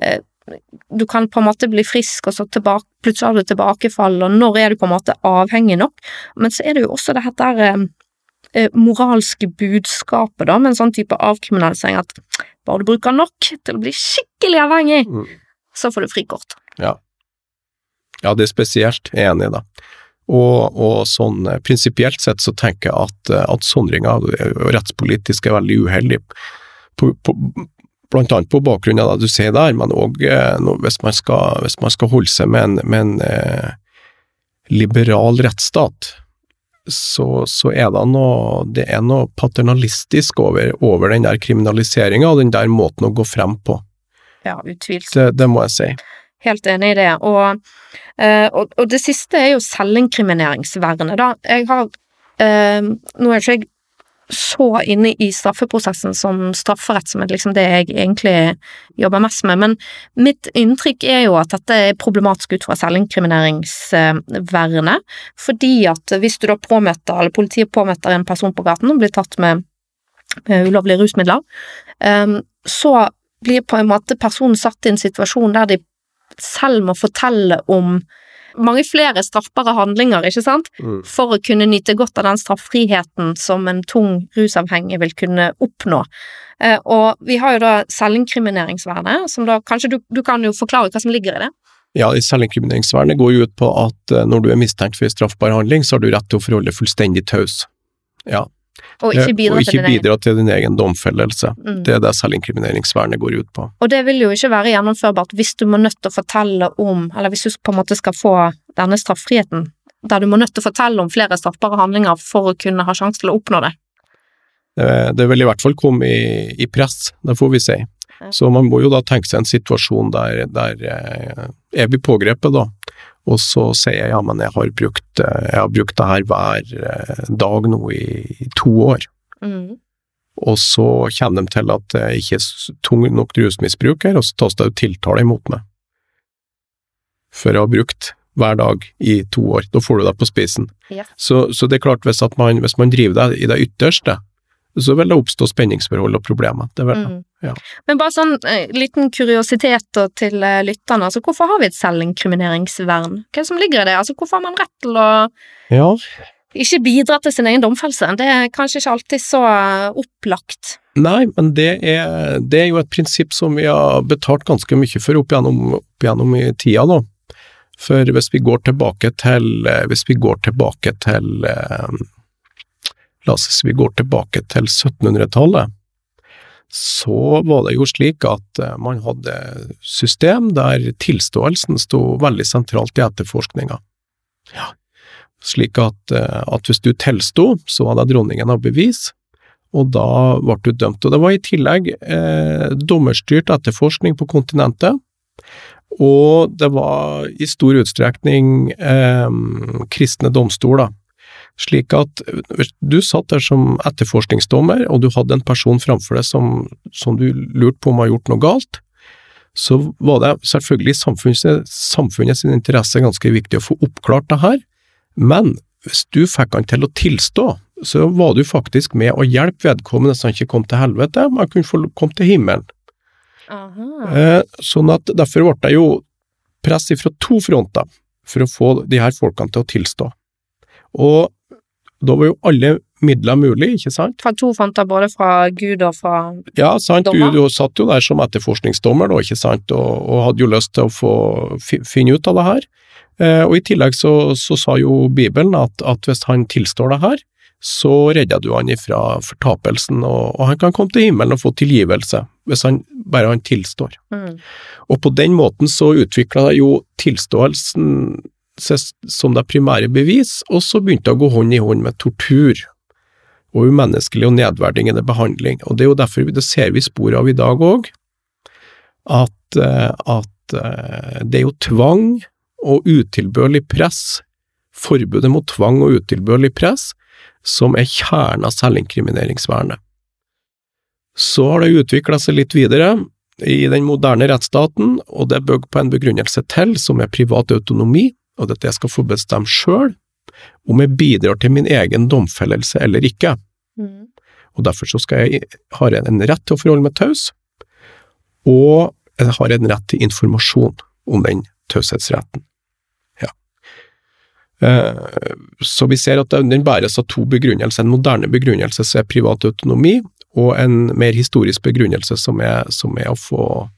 eh, du kan på en måte bli frisk, og så tilbake, plutselig har du tilbakefall, og når er du på en måte avhengig nok? Men så er det jo også det her eh, eh, moralske budskapet, da, med en sånn type avkriminalisering at bare du bruker nok til å bli skikkelig avhengig, Mm. så får du frikort. Ja, ja, det er spesielt, jeg er enig det. Og, og sånn eh, prinsipielt sett så tenker jeg at, eh, at sondringer rettspolitisk er veldig uheldig. På, på, blant annet på bakgrunn av det du sier der, men òg eh, hvis, hvis man skal holde seg med en, med en eh, liberal rettsstat, så, så er det noe, det er noe paternalistisk over, over den der kriminaliseringa og den der måten å gå frem på. Ja, utvilsomt. Det, det må jeg si. Helt enig i det. Og, eh, og, og det siste er jo selvinkrimineringsvernet, da. Jeg har eh, Nå er ikke jeg så inne i straffeprosessen som strafferett, som er liksom det jeg egentlig jobber mest med, men mitt inntrykk er jo at dette er problematisk ut fra selvinkrimineringsvernet, fordi at hvis du da påmøter, eller politiet påmøter en person på gaten og blir tatt med, med ulovlige rusmidler, eh, så blir på en måte personen satt i en situasjon der de selv må fortelle om mange flere straffbare handlinger, ikke sant, Mm. for å kunne nyte godt av den straffriheten som en tung rusavhengig vil kunne oppnå. Eh, og vi har jo da selvinkrimineringsvernet, som da kanskje du, du kan jo forklare hva som ligger i det? Ja, i selvinkrimineringsvernet går jo ut på at eh, når du er mistenkt for en straffbar handling, så har du rett til å forholde fullstendig taus. Ja. Og ikke bidra og til ikke egen. bidra til din egen domfellelse. Mm. Det er det selvinkrimineringsvernet går ut på. Og det vil jo ikke være gjennomførbart hvis du må nødt til å fortelle om, eller hvis du på en måte skal få denne straffriheten, der du må nødt til å fortelle om flere straffbare handlinger for å kunne ha sjanse til å oppnå det. Eh, Det vil i hvert fall komme i, i press, det får vi si. Så man må jo da tenke seg en situasjon der, der eh, er vi pågrepet da, og så sier jeg ja, men jeg har brukt, eh, jeg har brukt det her hver eh, dag nå i, i to år. Mm. Og så kjenner de til at jeg ikke er tung nok rusmisbruker, og så tas det ut tiltale imot meg. For jeg har brukt hver dag i to år. Da får du deg på spisen. Ja. Så, så det er klart, hvis, man, hvis man driver det i det ytterste, så vil det oppstå spenningsforhold og problemer. Det vil det. Mm. Ja. Men bare sånn eh, liten kuriositet til eh, lytterne, altså hvorfor har vi et selvinkrimineringsvern? Hva er det som ligger i det? Altså hvorfor har man rett til å Ja, ikke bidra til sin egen domfellelse? Det er kanskje ikke alltid så eh, opplagt. Nei, men det er, det er jo et prinsipp som vi har betalt ganske mye for opp gjennom, opp gjennom i tida, da. For hvis vi går tilbake til Hvis vi går tilbake til eh, La oss si vi går tilbake til 1700-tallet, så var det jo slik at eh, man hadde system der tilståelsen sto veldig sentralt i etterforskninga. Ja. Slik at, eh, at hvis du tilsto, så var det dronningen av bevis, og da ble du dømt. Og det var i tillegg eh, dommerstyrt etterforskning på kontinentet, og det var i stor utstrekning eh, kristne domstoler. Slik at du satt der som etterforskningsdommer, og du hadde en person framfor deg som, som du lurte på om har gjort noe galt, så var det selvfølgelig i samfunnet samfunnets interesse ganske viktig å få oppklart det her, men hvis du fikk han til å tilstå, så var du faktisk med å hjelpe vedkommende så han ikke kom til helvete, men han kunne få komme til himmelen. Eh, sånn at derfor ble det jo press fra to fronter. for å få de her folkene til å tilstå. Og da var jo alle midler mulig, ikke sant? Fra to fronter, både fra Gud og fra dommer? Ja, sant, du, du satt jo der som etterforskningsdommer da, ikke sant, og, og hadde jo lyst til å få finne ut av det her. Eh, og i tillegg så, så sa jo Bibelen at, at hvis han tilstår det her, så redder du han ifra fortapelsen, og, og han kan komme til himmelen og få tilgivelse, hvis han, bare han tilstår. mm. Og på den måten så utvikla jo tilståelsen som det primære bevis, og så begynte det å gå hånd i hånd med tortur og umenneskelig og nedverdigende behandling. Og det er jo derfor det ser vi spor av i dag òg, at, eh, at eh, det er jo tvang og utilbørlig press, forbudet mot tvang og utilbørlig press, som er kjernen av selvinkrimineringsvernet. Så har det utvikla seg litt videre i den moderne rettsstaten, og det er bygd på en begrunnelse til, som er privat autonomi, og at jeg skal få bestemme sjøl om jeg bidrar til min egen domfellelse eller ikke. Mm. Og derfor så skal jeg, har jeg en rett til å forholde meg taus, og jeg har en rett til informasjon om den taushetsretten. Ja. Eh, Så vi ser at den bæres av to begrunnelser. En moderne begrunnelse som er privat autonomi, og en mer historisk begrunnelse som er, som er å få,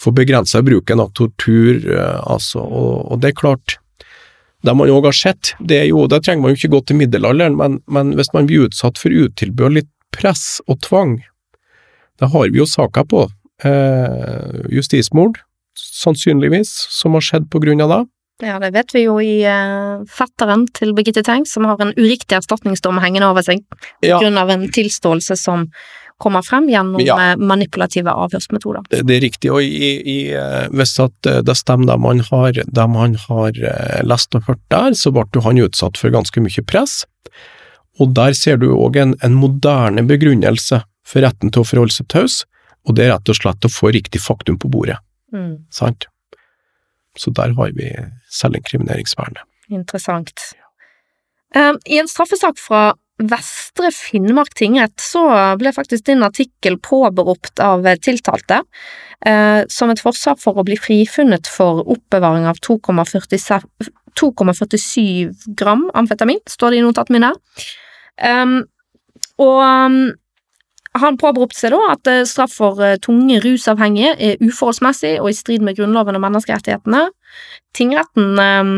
få begrensa bruken av tortur, eh, altså. Og, og det er klart, det man òg har sett, det er jo, da trenger man jo ikke gå til middelalderen, men, men hvis man blir utsatt for utilbørlig press og tvang, det har vi jo saker på. Eh, justismord, sannsynligvis, som har skjedd på grunn av det. Ja, det vet vi jo i eh, fetteren til Birgitte Tengs, som har en uriktig erstatningsdom hengende over seg på Ja. grunn av en tilståelse som kommer frem gjennom Ja. eh, manipulative avhørsmetoder. Det, det er riktig, og i, i, eh, hvis at eh, det stemmer dem man har, dem han har lest og hørt der, så ble han utsatt for ganske mye press. Og der ser du òg en, en moderne begrunnelse for retten til å forholde seg taus, og det er rett og slett å få riktig faktum på bordet, Mm. sant? Så der har vi selvinkrimineringsvernet. Interessant. Um, I en straffesak fra Vestre Finnmark tingrett så ble faktisk din artikkel påberopt av tiltalte eh, som et forsvar for å bli frifunnet for oppbevaring av 2,47 2,47 gram amfetamin, står det i notatene mine. Um, og um, han påberopte seg da at eh, straff for eh, tunge rusavhengige er uforholdsmessig og i strid med Grunnloven og menneskerettighetene. Tingretten um,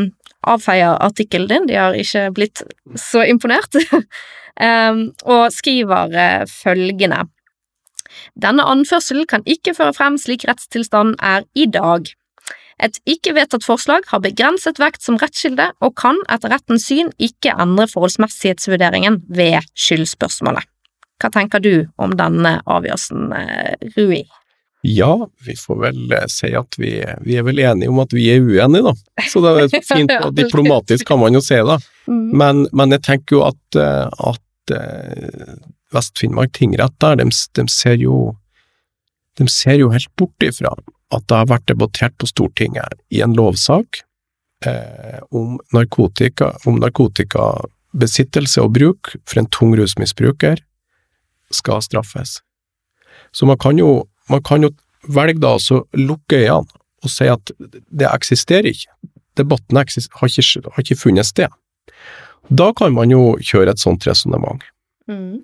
avfeier artikkelen din, de har ikke blitt så imponert, um, og skriver eh, følgende. Denne anførselen kan ikke føre frem slik rettstilstanden er i dag. Et ikke vedtatt forslag har begrenset vekt som rettskilde og kan etter rettens syn ikke endre forholdsmessighetsvurderingen ved skyldspørsmålet. Hva tenker du om denne avgjørelsen, eh, Rui? Ja, vi får vel eh, si at vi, vi er vel enige om at vi er uenige, da. Så det er fint og diplomatisk kan man jo si det. Mm. Men, men jeg tenker jo at, eh, at eh, Vest-Finnmark tingrett der, de, de ser jo de ser jo helt bort ifra at det har vært debattert på Stortinget i en lovsak eh, om narkotika, om narkotikabesittelse og bruk for en tung rusmisbruker skal straffes. Så man kan jo, man kan jo velge da altså lukke øynene og si at det eksisterer ikke. Debatten eksister, har ikke, har ikke funnet sted. Da kan man jo kjøre et sånt resonnement. Mm.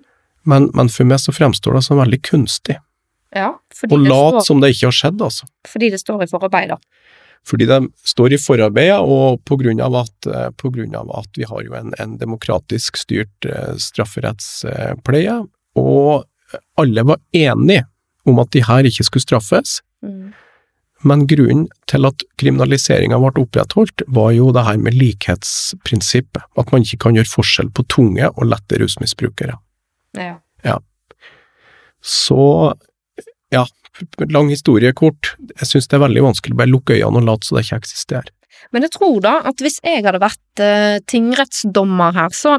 Men, men for meg så fremstår det som veldig kunstig. Ja, Og det, står, som det ikke har skjedd, altså. fordi det står i forarbeidet. Fordi det står i forarbeidet, og på grunn av at, på grunn av at vi har jo en, en demokratisk styrt eh, strafferettspleie, og alle var enige om at de her ikke skulle straffes, Mm. men grunnen til at kriminaliseringa ble opprettholdt, var jo det her med likhetsprinsippet, at man ikke kan gjøre forskjell på tunge og lette rusmisbrukere. Ja. Så, ja, lang historie kort, jeg synes det er veldig vanskelig å bare lukke øynene og late som det ikke eksisterer. Men jeg tror da at hvis jeg hadde vært eh, tingrettsdommer her, så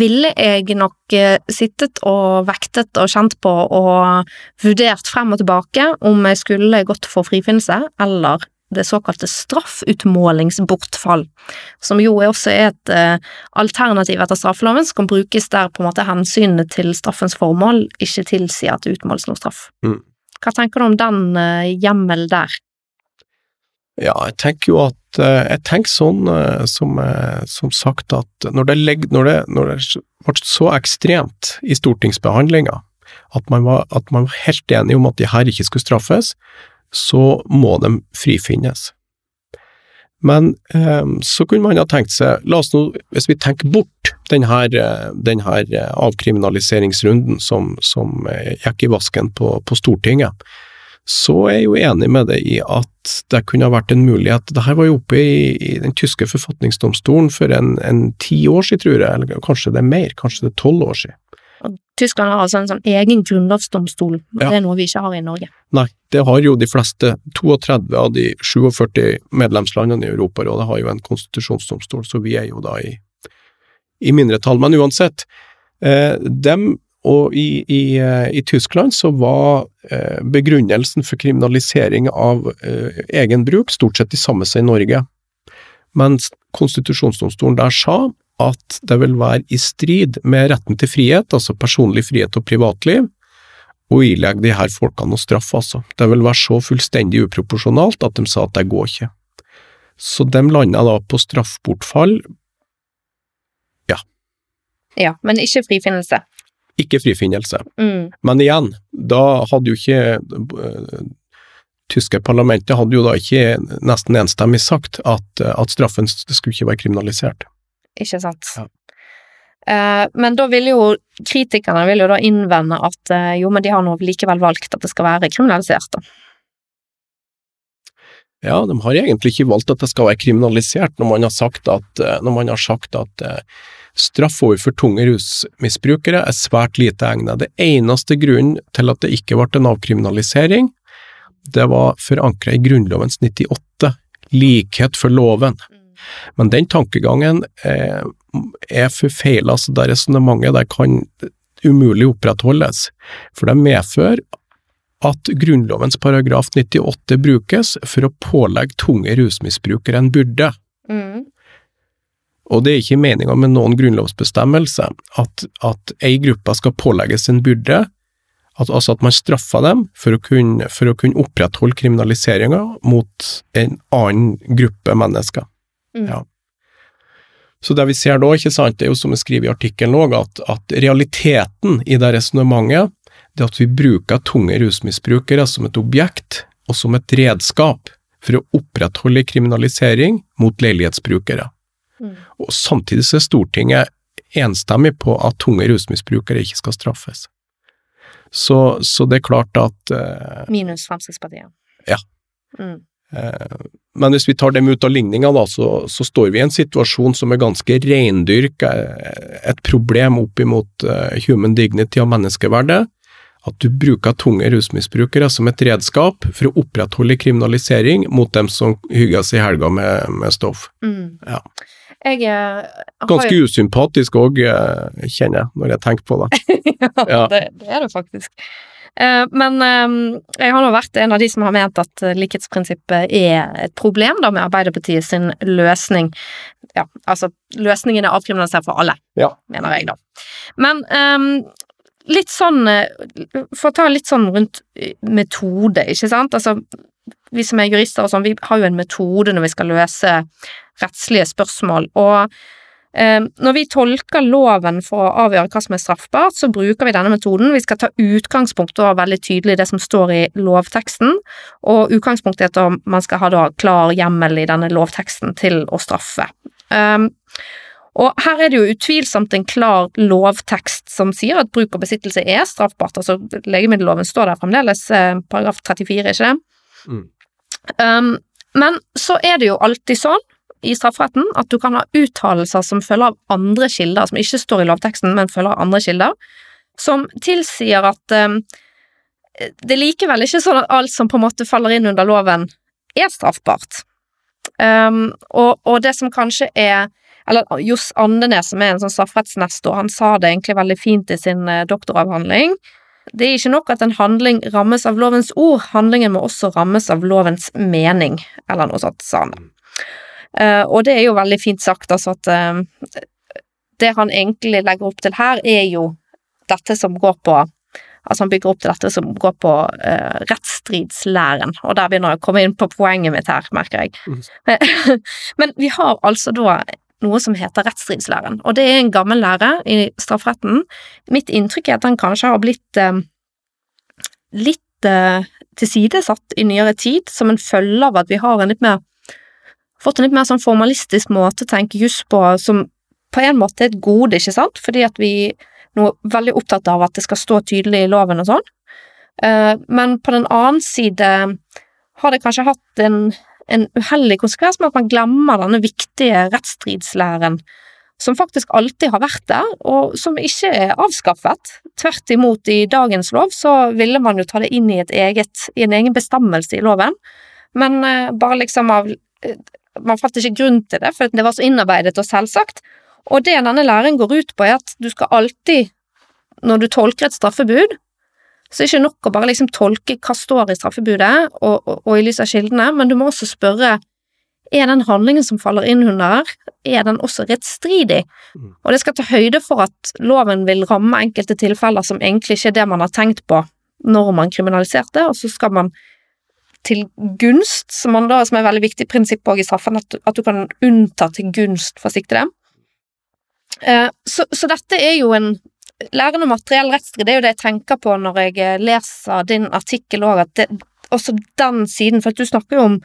ville jeg nok eh, sittet og vektet og kjent på og vurdert frem og tilbake om jeg skulle gått for frifinnelse eller det såkalte straffutmålingsbortfall, som jo også er et eh, alternativ etter straffeloven som kan brukes der på en måte hensynet til straffens formål ikke tilsier at det utmåles noe straff. Mm. Hva tenker du om den eh, hjemmel der? Ja, jeg tenker jo at Jeg tenker sånn eh, som, eh, som sagt at når det, legger, når, det, når det ble så ekstremt i stortingsbehandlinga at, man var- at man var helt enig om at de her ikke skulle straffes, så må de frifinnes. Men eh, så kunne man ha tenkt seg, la oss nå, hvis vi tenker bort denne, her, eh, den her eh, avkriminaliseringsrunden som, som eh, gikk i vasken på, på Stortinget, så er jeg jo enig med deg i at det kunne ha vært en mulighet. Dette var jo oppe i, i den tyske forfatningsdomstolen for en, ti år siden, tror jeg, eller kanskje det er mer, kanskje det er tolv år siden. Tyskland har altså en sånn egen grunnlovsdomstol, og Ja. det er noe vi ikke har i Norge. Nei, det har jo de fleste, 32 av de 47 medlemslandene i Europarådet har jo en konstitusjonsdomstol, så vi er jo da i, i mindretall. Men uansett, eh, dem og i, i, eh, i Tyskland så var eh, begrunnelsen for kriminalisering av eh, egen bruk stort sett de samme som i Norge. Mens konstitusjonsdomstolen der sa at det vil være i strid med retten til frihet, altså personlig frihet og privatliv, å ilegge de her folkene noe straff, altså. Det vil være så fullstendig uproporsjonalt at de sa at det går ikke. Så de landa da på straffbortfall, Ja, men ikke frifinnelse. Ikke frifinnelse. Mm. Men igjen, da hadde jo ikke eh, tyske parlamentet hadde jo da ikke nesten enstemmig sagt at, at straffen skulle ikke være kriminalisert. Ikke sant? Ja. Eh, men da vil jo kritikerne vil jo da innvende at eh, jo, men de har nå likevel valgt at det skal være kriminalisert, da. Ja, de har egentlig ikke valgt at det skal være kriminalisert når man har sagt at, eh, når man har sagt at eh, straff overfor tunge rusmisbrukere er svært lite egnet. Det eneste grunnen til at det ikke ble en avkriminalisering, det var forankra i Grunnlovens 98, likhet for loven. Men den tankegangen eh, er forfeila, så det resonnementet kan umulig opprettholdes. For det medfører at Grunnlovens paragraf 98 brukes for å pålegge tunge rusmisbrukere en byrde. Mm. Og det er ikke meninga med noen grunnlovsbestemmelse at, at ei gruppe skal pålegges en byrde, at, altså at man straffer dem for å kunne, for å kunne opprettholde kriminaliseringa mot en annen gruppe mennesker. Mm. Ja. Så det vi ser da, ikke sant, det er jo som jeg skriver i artikkelen òg, at, at realiteten i det resonnementet, det er at vi bruker tunge rusmisbrukere som et objekt og som et redskap for å opprettholde kriminalisering mot leilighetsbrukere. Mm. Og samtidig så er Stortinget enstemmig på at tunge rusmisbrukere ikke skal straffes. Så, så det er klart at eh, Minus Fremskrittspartiet. Ja. Mm. Eh, Men hvis vi tar dem ut av ligninga, da, så, så står vi i en situasjon som er ganske reindyrka, eh, et problem opp imot eh, human dignity og menneskeverdet. At du bruker tunge rusmisbrukere som et redskap for å opprettholde kriminalisering mot dem som hygger seg i helga med, med stoff. Mm. Ja. Jeg jeg har Ganske jo usympatisk òg, kjenner jeg, når jeg tenker på det. ja, Ja. det, det er det faktisk. Eh, men eh, jeg har nå vært en av de som har ment at eh, likhetsprinsippet er et problem da med Arbeiderpartiet sin løsning. Ja, altså løsningen er avkriminalisert for alle, Ja. mener jeg da. Men um, litt sånn eh, For å ta litt sånn rundt eh, metode, ikke sant. Altså, vi som er jurister og sånn, vi har jo en metode når vi skal løse rettslige spørsmål. og Eh, Når vi tolker loven for å avgjøre hva som er straffbart, så bruker vi denne metoden. Vi skal ta utgangspunkt og veldig tydelig det som står i lovteksten, og utgangspunktet er at man skal ha da klar hjemmel i denne lovteksten til å straffe. Um, og her er det jo utvilsomt en klar lovtekst som sier at bruk og besittelse er straffbart. Altså legemiddelloven står der fremdeles, eh, paragraf 34, ikke det? Mm. Um, men så er det jo alltid sånn i strafferetten at du kan ha uttalelser som følger av andre kilder, som ikke står i lovteksten, men følger av andre kilder, som tilsier at um, det er likevel ikke sånn at alt som på en måte faller inn under loven, er straffbart. Um, og, og det som kanskje er eller Johs Andenes, som er en sånn strafferettsnestor, han sa det egentlig veldig fint i sin eh, doktoravhandling. Det er ikke nok at en handling rammes av lovens ord, handlingen må også rammes av lovens mening, eller noe sånt, sa han. Eh, og det er jo veldig fint sagt, altså at eh, det han egentlig legger opp til her, er jo dette som går på Altså han bygger opp til dette som går på uh, rettsstridslæren, og der begynner jeg å komme inn på poenget mitt her, merker jeg. Mm. Men vi har altså da noe som heter rettsstridslæren, og det er en gammel lære i strafferetten. Mitt inntrykk er at den kanskje har blitt eh, litt eh, tilsidesatt i nyere tid, som en følge av at vi har en litt mer fått en litt mer sånn formalistisk måte å tenke juss på, som på en måte er et gode, ikke sant, fordi at vi nå er veldig opptatt av at det skal stå tydelig i loven og sånn, uh, men på den annen side har det kanskje hatt en, en uheldig konsekvens med at man glemmer denne viktige rettsstridslæren som faktisk alltid har vært der, og som ikke er avskaffet. Tvert imot, i dagens lov så ville man jo ta det inn i, eget, i en egen bestemmelse i loven, men uh, bare liksom av uh, Man fant ikke grunn til det, for det var så innarbeidet og selvsagt. Og det denne læren går ut på, er at du skal alltid, når du tolker et straffebud, så det er ikke nok å bare liksom tolke hva står i straffebudet og, og, og i lys av kildene, men du må også spørre er den handlingen som faller inn under, er den også rettsstridig? Mm. Og det skal ta høyde for at loven vil ramme enkelte tilfeller som egentlig ikke er det man har tenkt på når man kriminaliserte, og så skal man til gunst, som, man da, som er et veldig viktig prinsipp i straffen, at, at, du kan unnta til gunst for siktede. Eh, så, så, dette er jo en Læren om materiell rettsstrid, det er jo det jeg tenker på når jeg eh, leser din artikkel òg, at det, også den siden, for du snakker jo om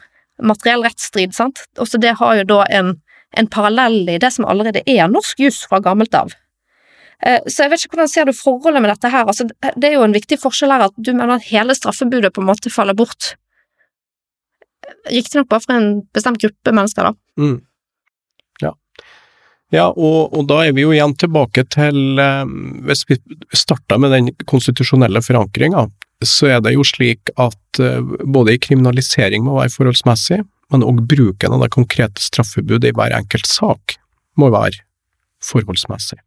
materiell rettsstrid, sant. Også det har jo da en, en parallell i det som allerede er norsk juss fra gammelt av. Eh, så jeg vet ikke hvordan ser du forholdet med dette her, altså det er jo en viktig forskjell her at du mener at hele straffebudet på en måte faller bort. Riktignok bare for en bestemt gruppe mennesker, da. Mm. Ja. Og, og, da er vi jo igjen tilbake til eh, Hvis vi starter med den konstitusjonelle forankringa, så er det jo slik at eh, både i kriminalisering må være forholdsmessig, men òg bruken av det konkrete straffebudet i hver enkelt sak må være forholdsmessig.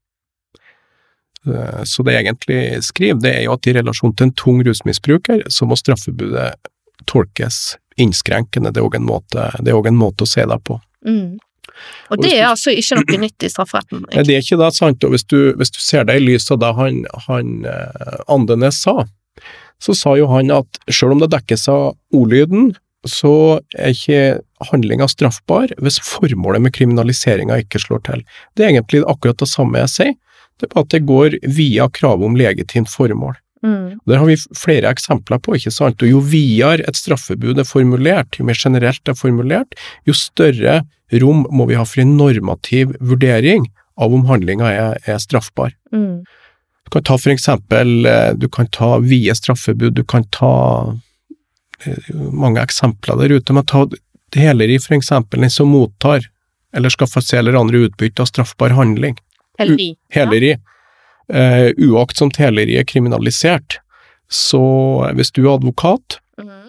Eh, så det jeg egentlig skriver, det er jo at i relasjon til en tung rusmisbruker, så må straffebudet tolkes innskrenkende. Det er òg en, en, måte å se det på. Mm. Og det er altså ikke noe nytt i strafferetten? Nei, det er ikke det, sant. Og hvis du, hvis du ser det i lys av det han, han eh, Andenes sa, så sa jo han at selv om det dekkes av ordlyden, så er ikke handlinga straffbar hvis formålet med kriminaliseringa ikke slår til. Det er egentlig akkurat det samme jeg sier, det er bare at det går via kravet om legitimt formål. Mm. Der har vi flere eksempler på, ikke sant, og jo videre et straffebud er formulert, jo mer generelt det er formulert, jo større rom må vi ha for en normativ vurdering av om handlinga er, er straffbar. Mm. Du kan ta for eksempel, eh, du kan ta vide straffebud, du kan ta eh, mange eksempler der ute, men ta heleri for eksempel, den som mottar eller skaffer seg eller andre utbytte av straffbar handling. Heleri. Heleri. Ja. Uh, uaktsomt heleri er kriminalisert, så hvis du er advokat, mm.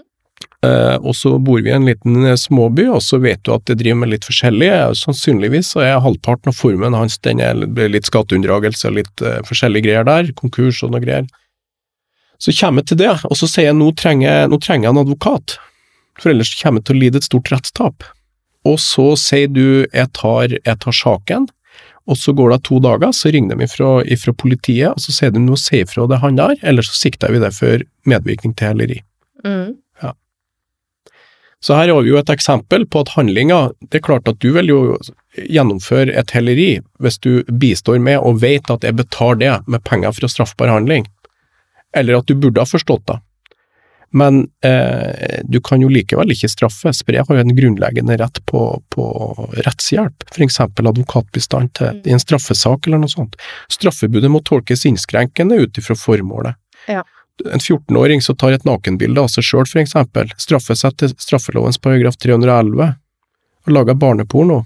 Og så bor vi i en liten uh, småby, og så vet du at det driver med litt forskjellig. Sannsynligvis så er halvparten av formen hans den er litt skatteunndragelse og litt uh, forskjellige greier der, konkurs og noe greier. Så kommer jeg til det, og så sier jeg nå trenger, nå trenger jeg en advokat, for ellers kommer jeg til å lide et stort rettstap. Og så sier du jeg tar, jeg tar saken, og så går det to dager, så ringer de ifra, ifra politiet, og så sier de nå si ifra det han der, eller så sikter vi det for medvirkning til heleri. Mm. Så her har vi jo et eksempel på at handlinga Det er klart at du vil jo gjennomføre et helleri hvis du bistår med og vet at jeg betaler det med penger fra straffbar handling, eller at du burde ha forstått det. Men eh, du kan jo likevel ikke straffes, for jeg har jo en grunnleggende rett på, på rettshjelp, eksempel advokatbistand til, mm. i en straffesak eller noe sånt. Straffebudet må tolkes innskrenkende ut ifra formålet. Ja en 14-åring som tar et nakenbilde av seg sjøl, eksempel, straffes etter straffelovens paragraf 311 og lager barneporno,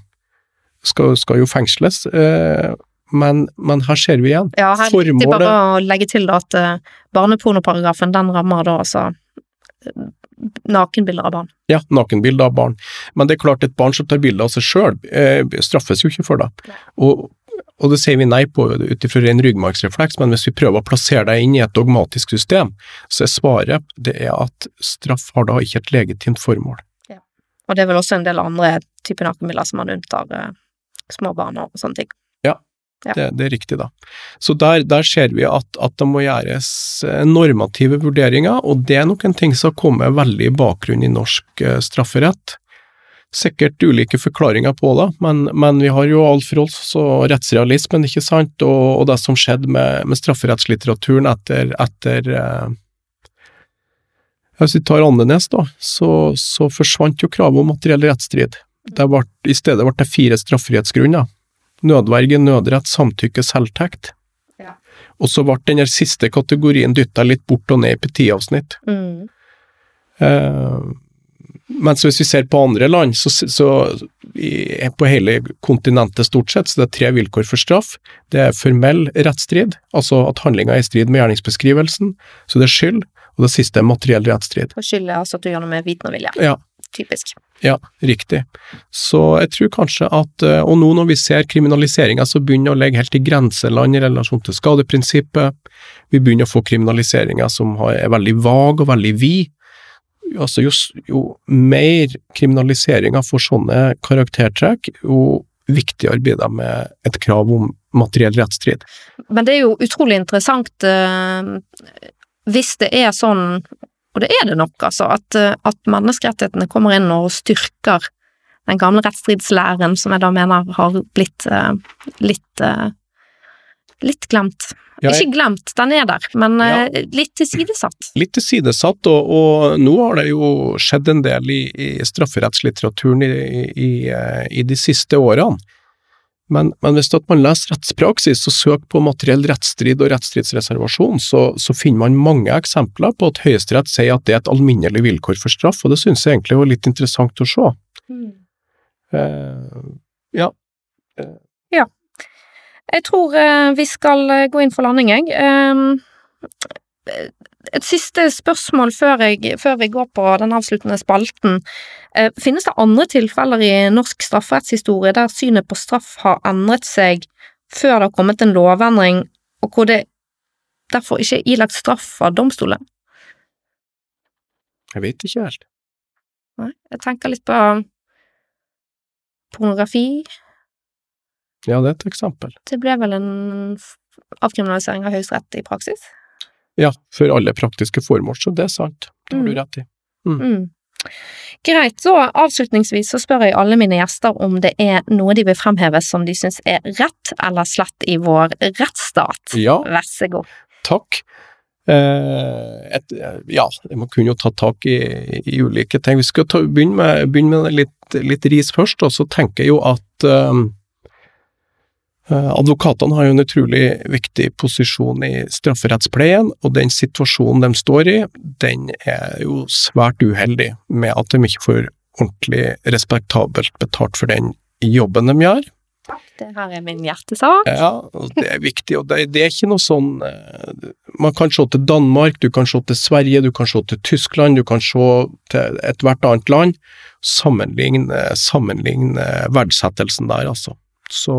skal, skal jo fengsles. Eh, men, men, her ser vi igjen. Ja, her er det bare å legge til at uh, barnepornoparagrafen den rammer da altså nakenbilder av barn. Ja, nakenbilder av barn. Men det er klart, et barn som tar bilde av seg sjøl, eh, straffes jo ikke for det. Og og det sier vi nei på ut ifra ren ryggmargsrefleks, men hvis vi prøver å plassere deg inn i et dogmatisk system, så er svaret det er at straff har da ikke et legitimt formål. Ja. Og det er vel også en del andre typer nakenbilder som man unntar uh, små barn og sånne ting. Ja. Det, det, er riktig, da. Så der, der ser vi at, at, det må gjøres eh, normative vurderinger, og det er nok en ting som har kommet veldig i bakgrunnen i norsk eh, strafferett. Sikkert ulike forklaringer på det, men, men vi har jo Alf Rolfs og rettsrealismen, ikke sant, og, og det som skjedde med, med strafferettslitteraturen etter, etter eh, Hvis vi tar Andenes, da, så, så forsvant jo kravet om materiell rettsstrid. I stedet ble det fire strafferettsgrunner. Nødverge, nødrett, samtykke, selvtekt. Ja. Og så ble den siste kategorien dytta litt bort og ned i petiavsnitt. Mm. Eh, mens hvis vi ser på andre land, så, så i, på hele kontinentet stort sett, så det er tre vilkår for straff. Det er formell rettsstrid, altså at handlinga er i strid med gjerningsbeskrivelsen, så det er skyld. Og det siste er materiell rettsstrid. Og skyld er altså at du gjør noe med viten og vilje. Ja. Typisk. Ja, riktig. Så jeg tror kanskje at, eh, og nå når vi ser kriminaliseringa så begynner å legge helt i grenseland i relasjon til skadeprinsippet, vi begynner å få kriminaliseringer som er veldig vag og veldig vid, altså jo, jo mer kriminaliseringa får sånne karaktertrekk, jo viktigere blir det med et krav om materiell rettsstrid. Men det er jo utrolig interessant uh, hvis det er sånn, og det er det nok, altså, at, uh, at menneskerettighetene kommer inn og styrker den gamle rettsstridslæren som jeg da mener har blitt uh, litt litt glemt. Ja, jeg... Ikke glemt, den er der, men ja. litt tilsidesatt. Litt tilsidesatt, og, og, nå har det jo skjedd en del i, i strafferettslitteraturen i, i, i, de siste årene. Men, men hvis man leser rettspraksis og søker på materiell rettsstrid og rettsstridsreservasjon, så, så, finner man mange eksempler på at Høyesterett sier at det er et alminnelig vilkår for straff, og det synes jeg egentlig var litt interessant å se. Mm. Eh, ja. Ja. Jeg tror uh, vi skal uh, gå inn for landing, jeg. Et siste spørsmål før, jeg, før, vi går på den avsluttende spalten. Uh, finnes det andre tilfeller i norsk strafferettshistorie der synet på straff har endret seg før det har kommet en lovendring, og hvor det derfor ikke er ilagt straff av domstolen? Jeg vet ikke helt. Nei, jeg tenker litt på pornografi, ja, det er et eksempel. Det ble vel en avkriminalisering av Høyesterett i praksis? Ja, for alle praktiske formål, så det er sant. Det har du mm. rett i. Mm. Mm. Greit, så avslutningsvis så spør jeg alle mine gjester om det er noe de vil fremheve som de syns er rett eller slett i vår rettsstat. Ja. Vær så god. Takk. Eh, et, ja, man kunne jo ta tak i, i ulike ting. Vi skal ta, begynne, med, begynne med litt, litt, ris først, og så tenker jeg jo at um, advokatene har jo en utrolig viktig posisjon i strafferettspleien, og den situasjonen de står i, den er jo svært uheldig med at de ikke får ordentlig respektabelt betalt for den jobben de gjør. Det her er min hjertesak. Ja, og det er viktig, og det, det, er ikke noe sånn eh, Man kan se til Danmark, du kan se til Sverige, du kan se til Tyskland, du kan se til ethvert annet land. Sammenligne, sammenligne verdsettelsen der, altså. Så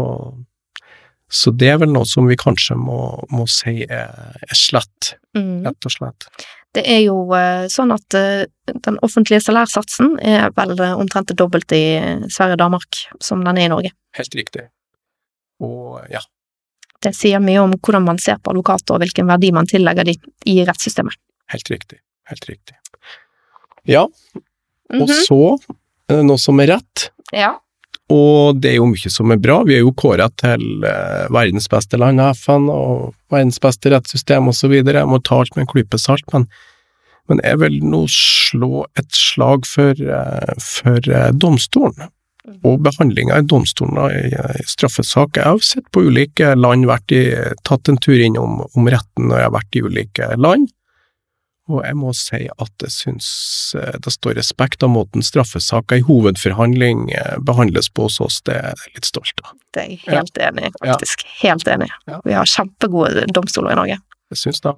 så det er vel noe som vi kanskje må, må si er, er slett, mm. rett og slett. Det er jo uh, sånn at uh, den offentlige salærsatsen er vel uh, omtrent det dobbelte i Sverige og Danmark som den er i Norge. Helt riktig. Og ja. Det sier mye om hvordan man ser på advokater og hvilken verdi man tillegger dem i rettssystemet. Helt riktig. Helt riktig. Ja, mm -hmm. og mhm. så noe som er rett. Ja. Og det er jo mye som er bra. Vi er jo kåra til eh, verdens beste land av FN og verdens beste rettssystem osv. Jeg må ta alt med en klype salt, men, men jeg vil nå slå et slag for, eh, for eh, domstolen. Og behandlinga i domstolen i, straffesak. Jeg har sett på ulike land, vært i, tatt en tur innom om retten når jeg har vært i ulike land. Og jeg må si at jeg syns eh, det står respekt av måten straffesaker i hovedforhandling eh, behandles på hos oss, det er jeg litt stolt av. Det er jeg helt ja. enig i, faktisk. Ja. Helt enig. Ja. Vi har kjempegode domstoler i Norge. Jeg syns det.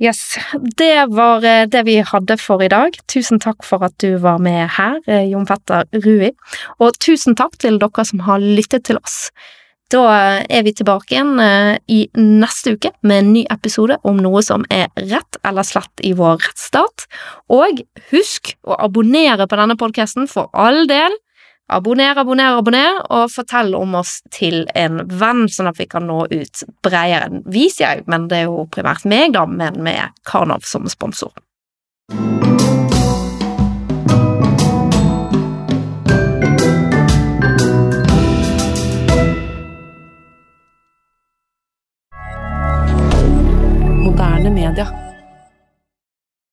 Yes, det var eh, det vi hadde for i dag. Tusen takk for at du var med her, Jon Petter Rui. Og tusen takk til dere som har lyttet til oss. Da er vi tilbake igjen eh, i neste uke med en ny episode om noe som er rett eller slett i vår rettsstat. Og husk å abonnere på denne podkasten for all del. Abonner, abonner, abonner, og fortell om oss til en venn, sånn at vi kan nå ut bredere. Vi sier jeg, men det er jo primært meg, da, men med Karnov som sponsor. Moderne media.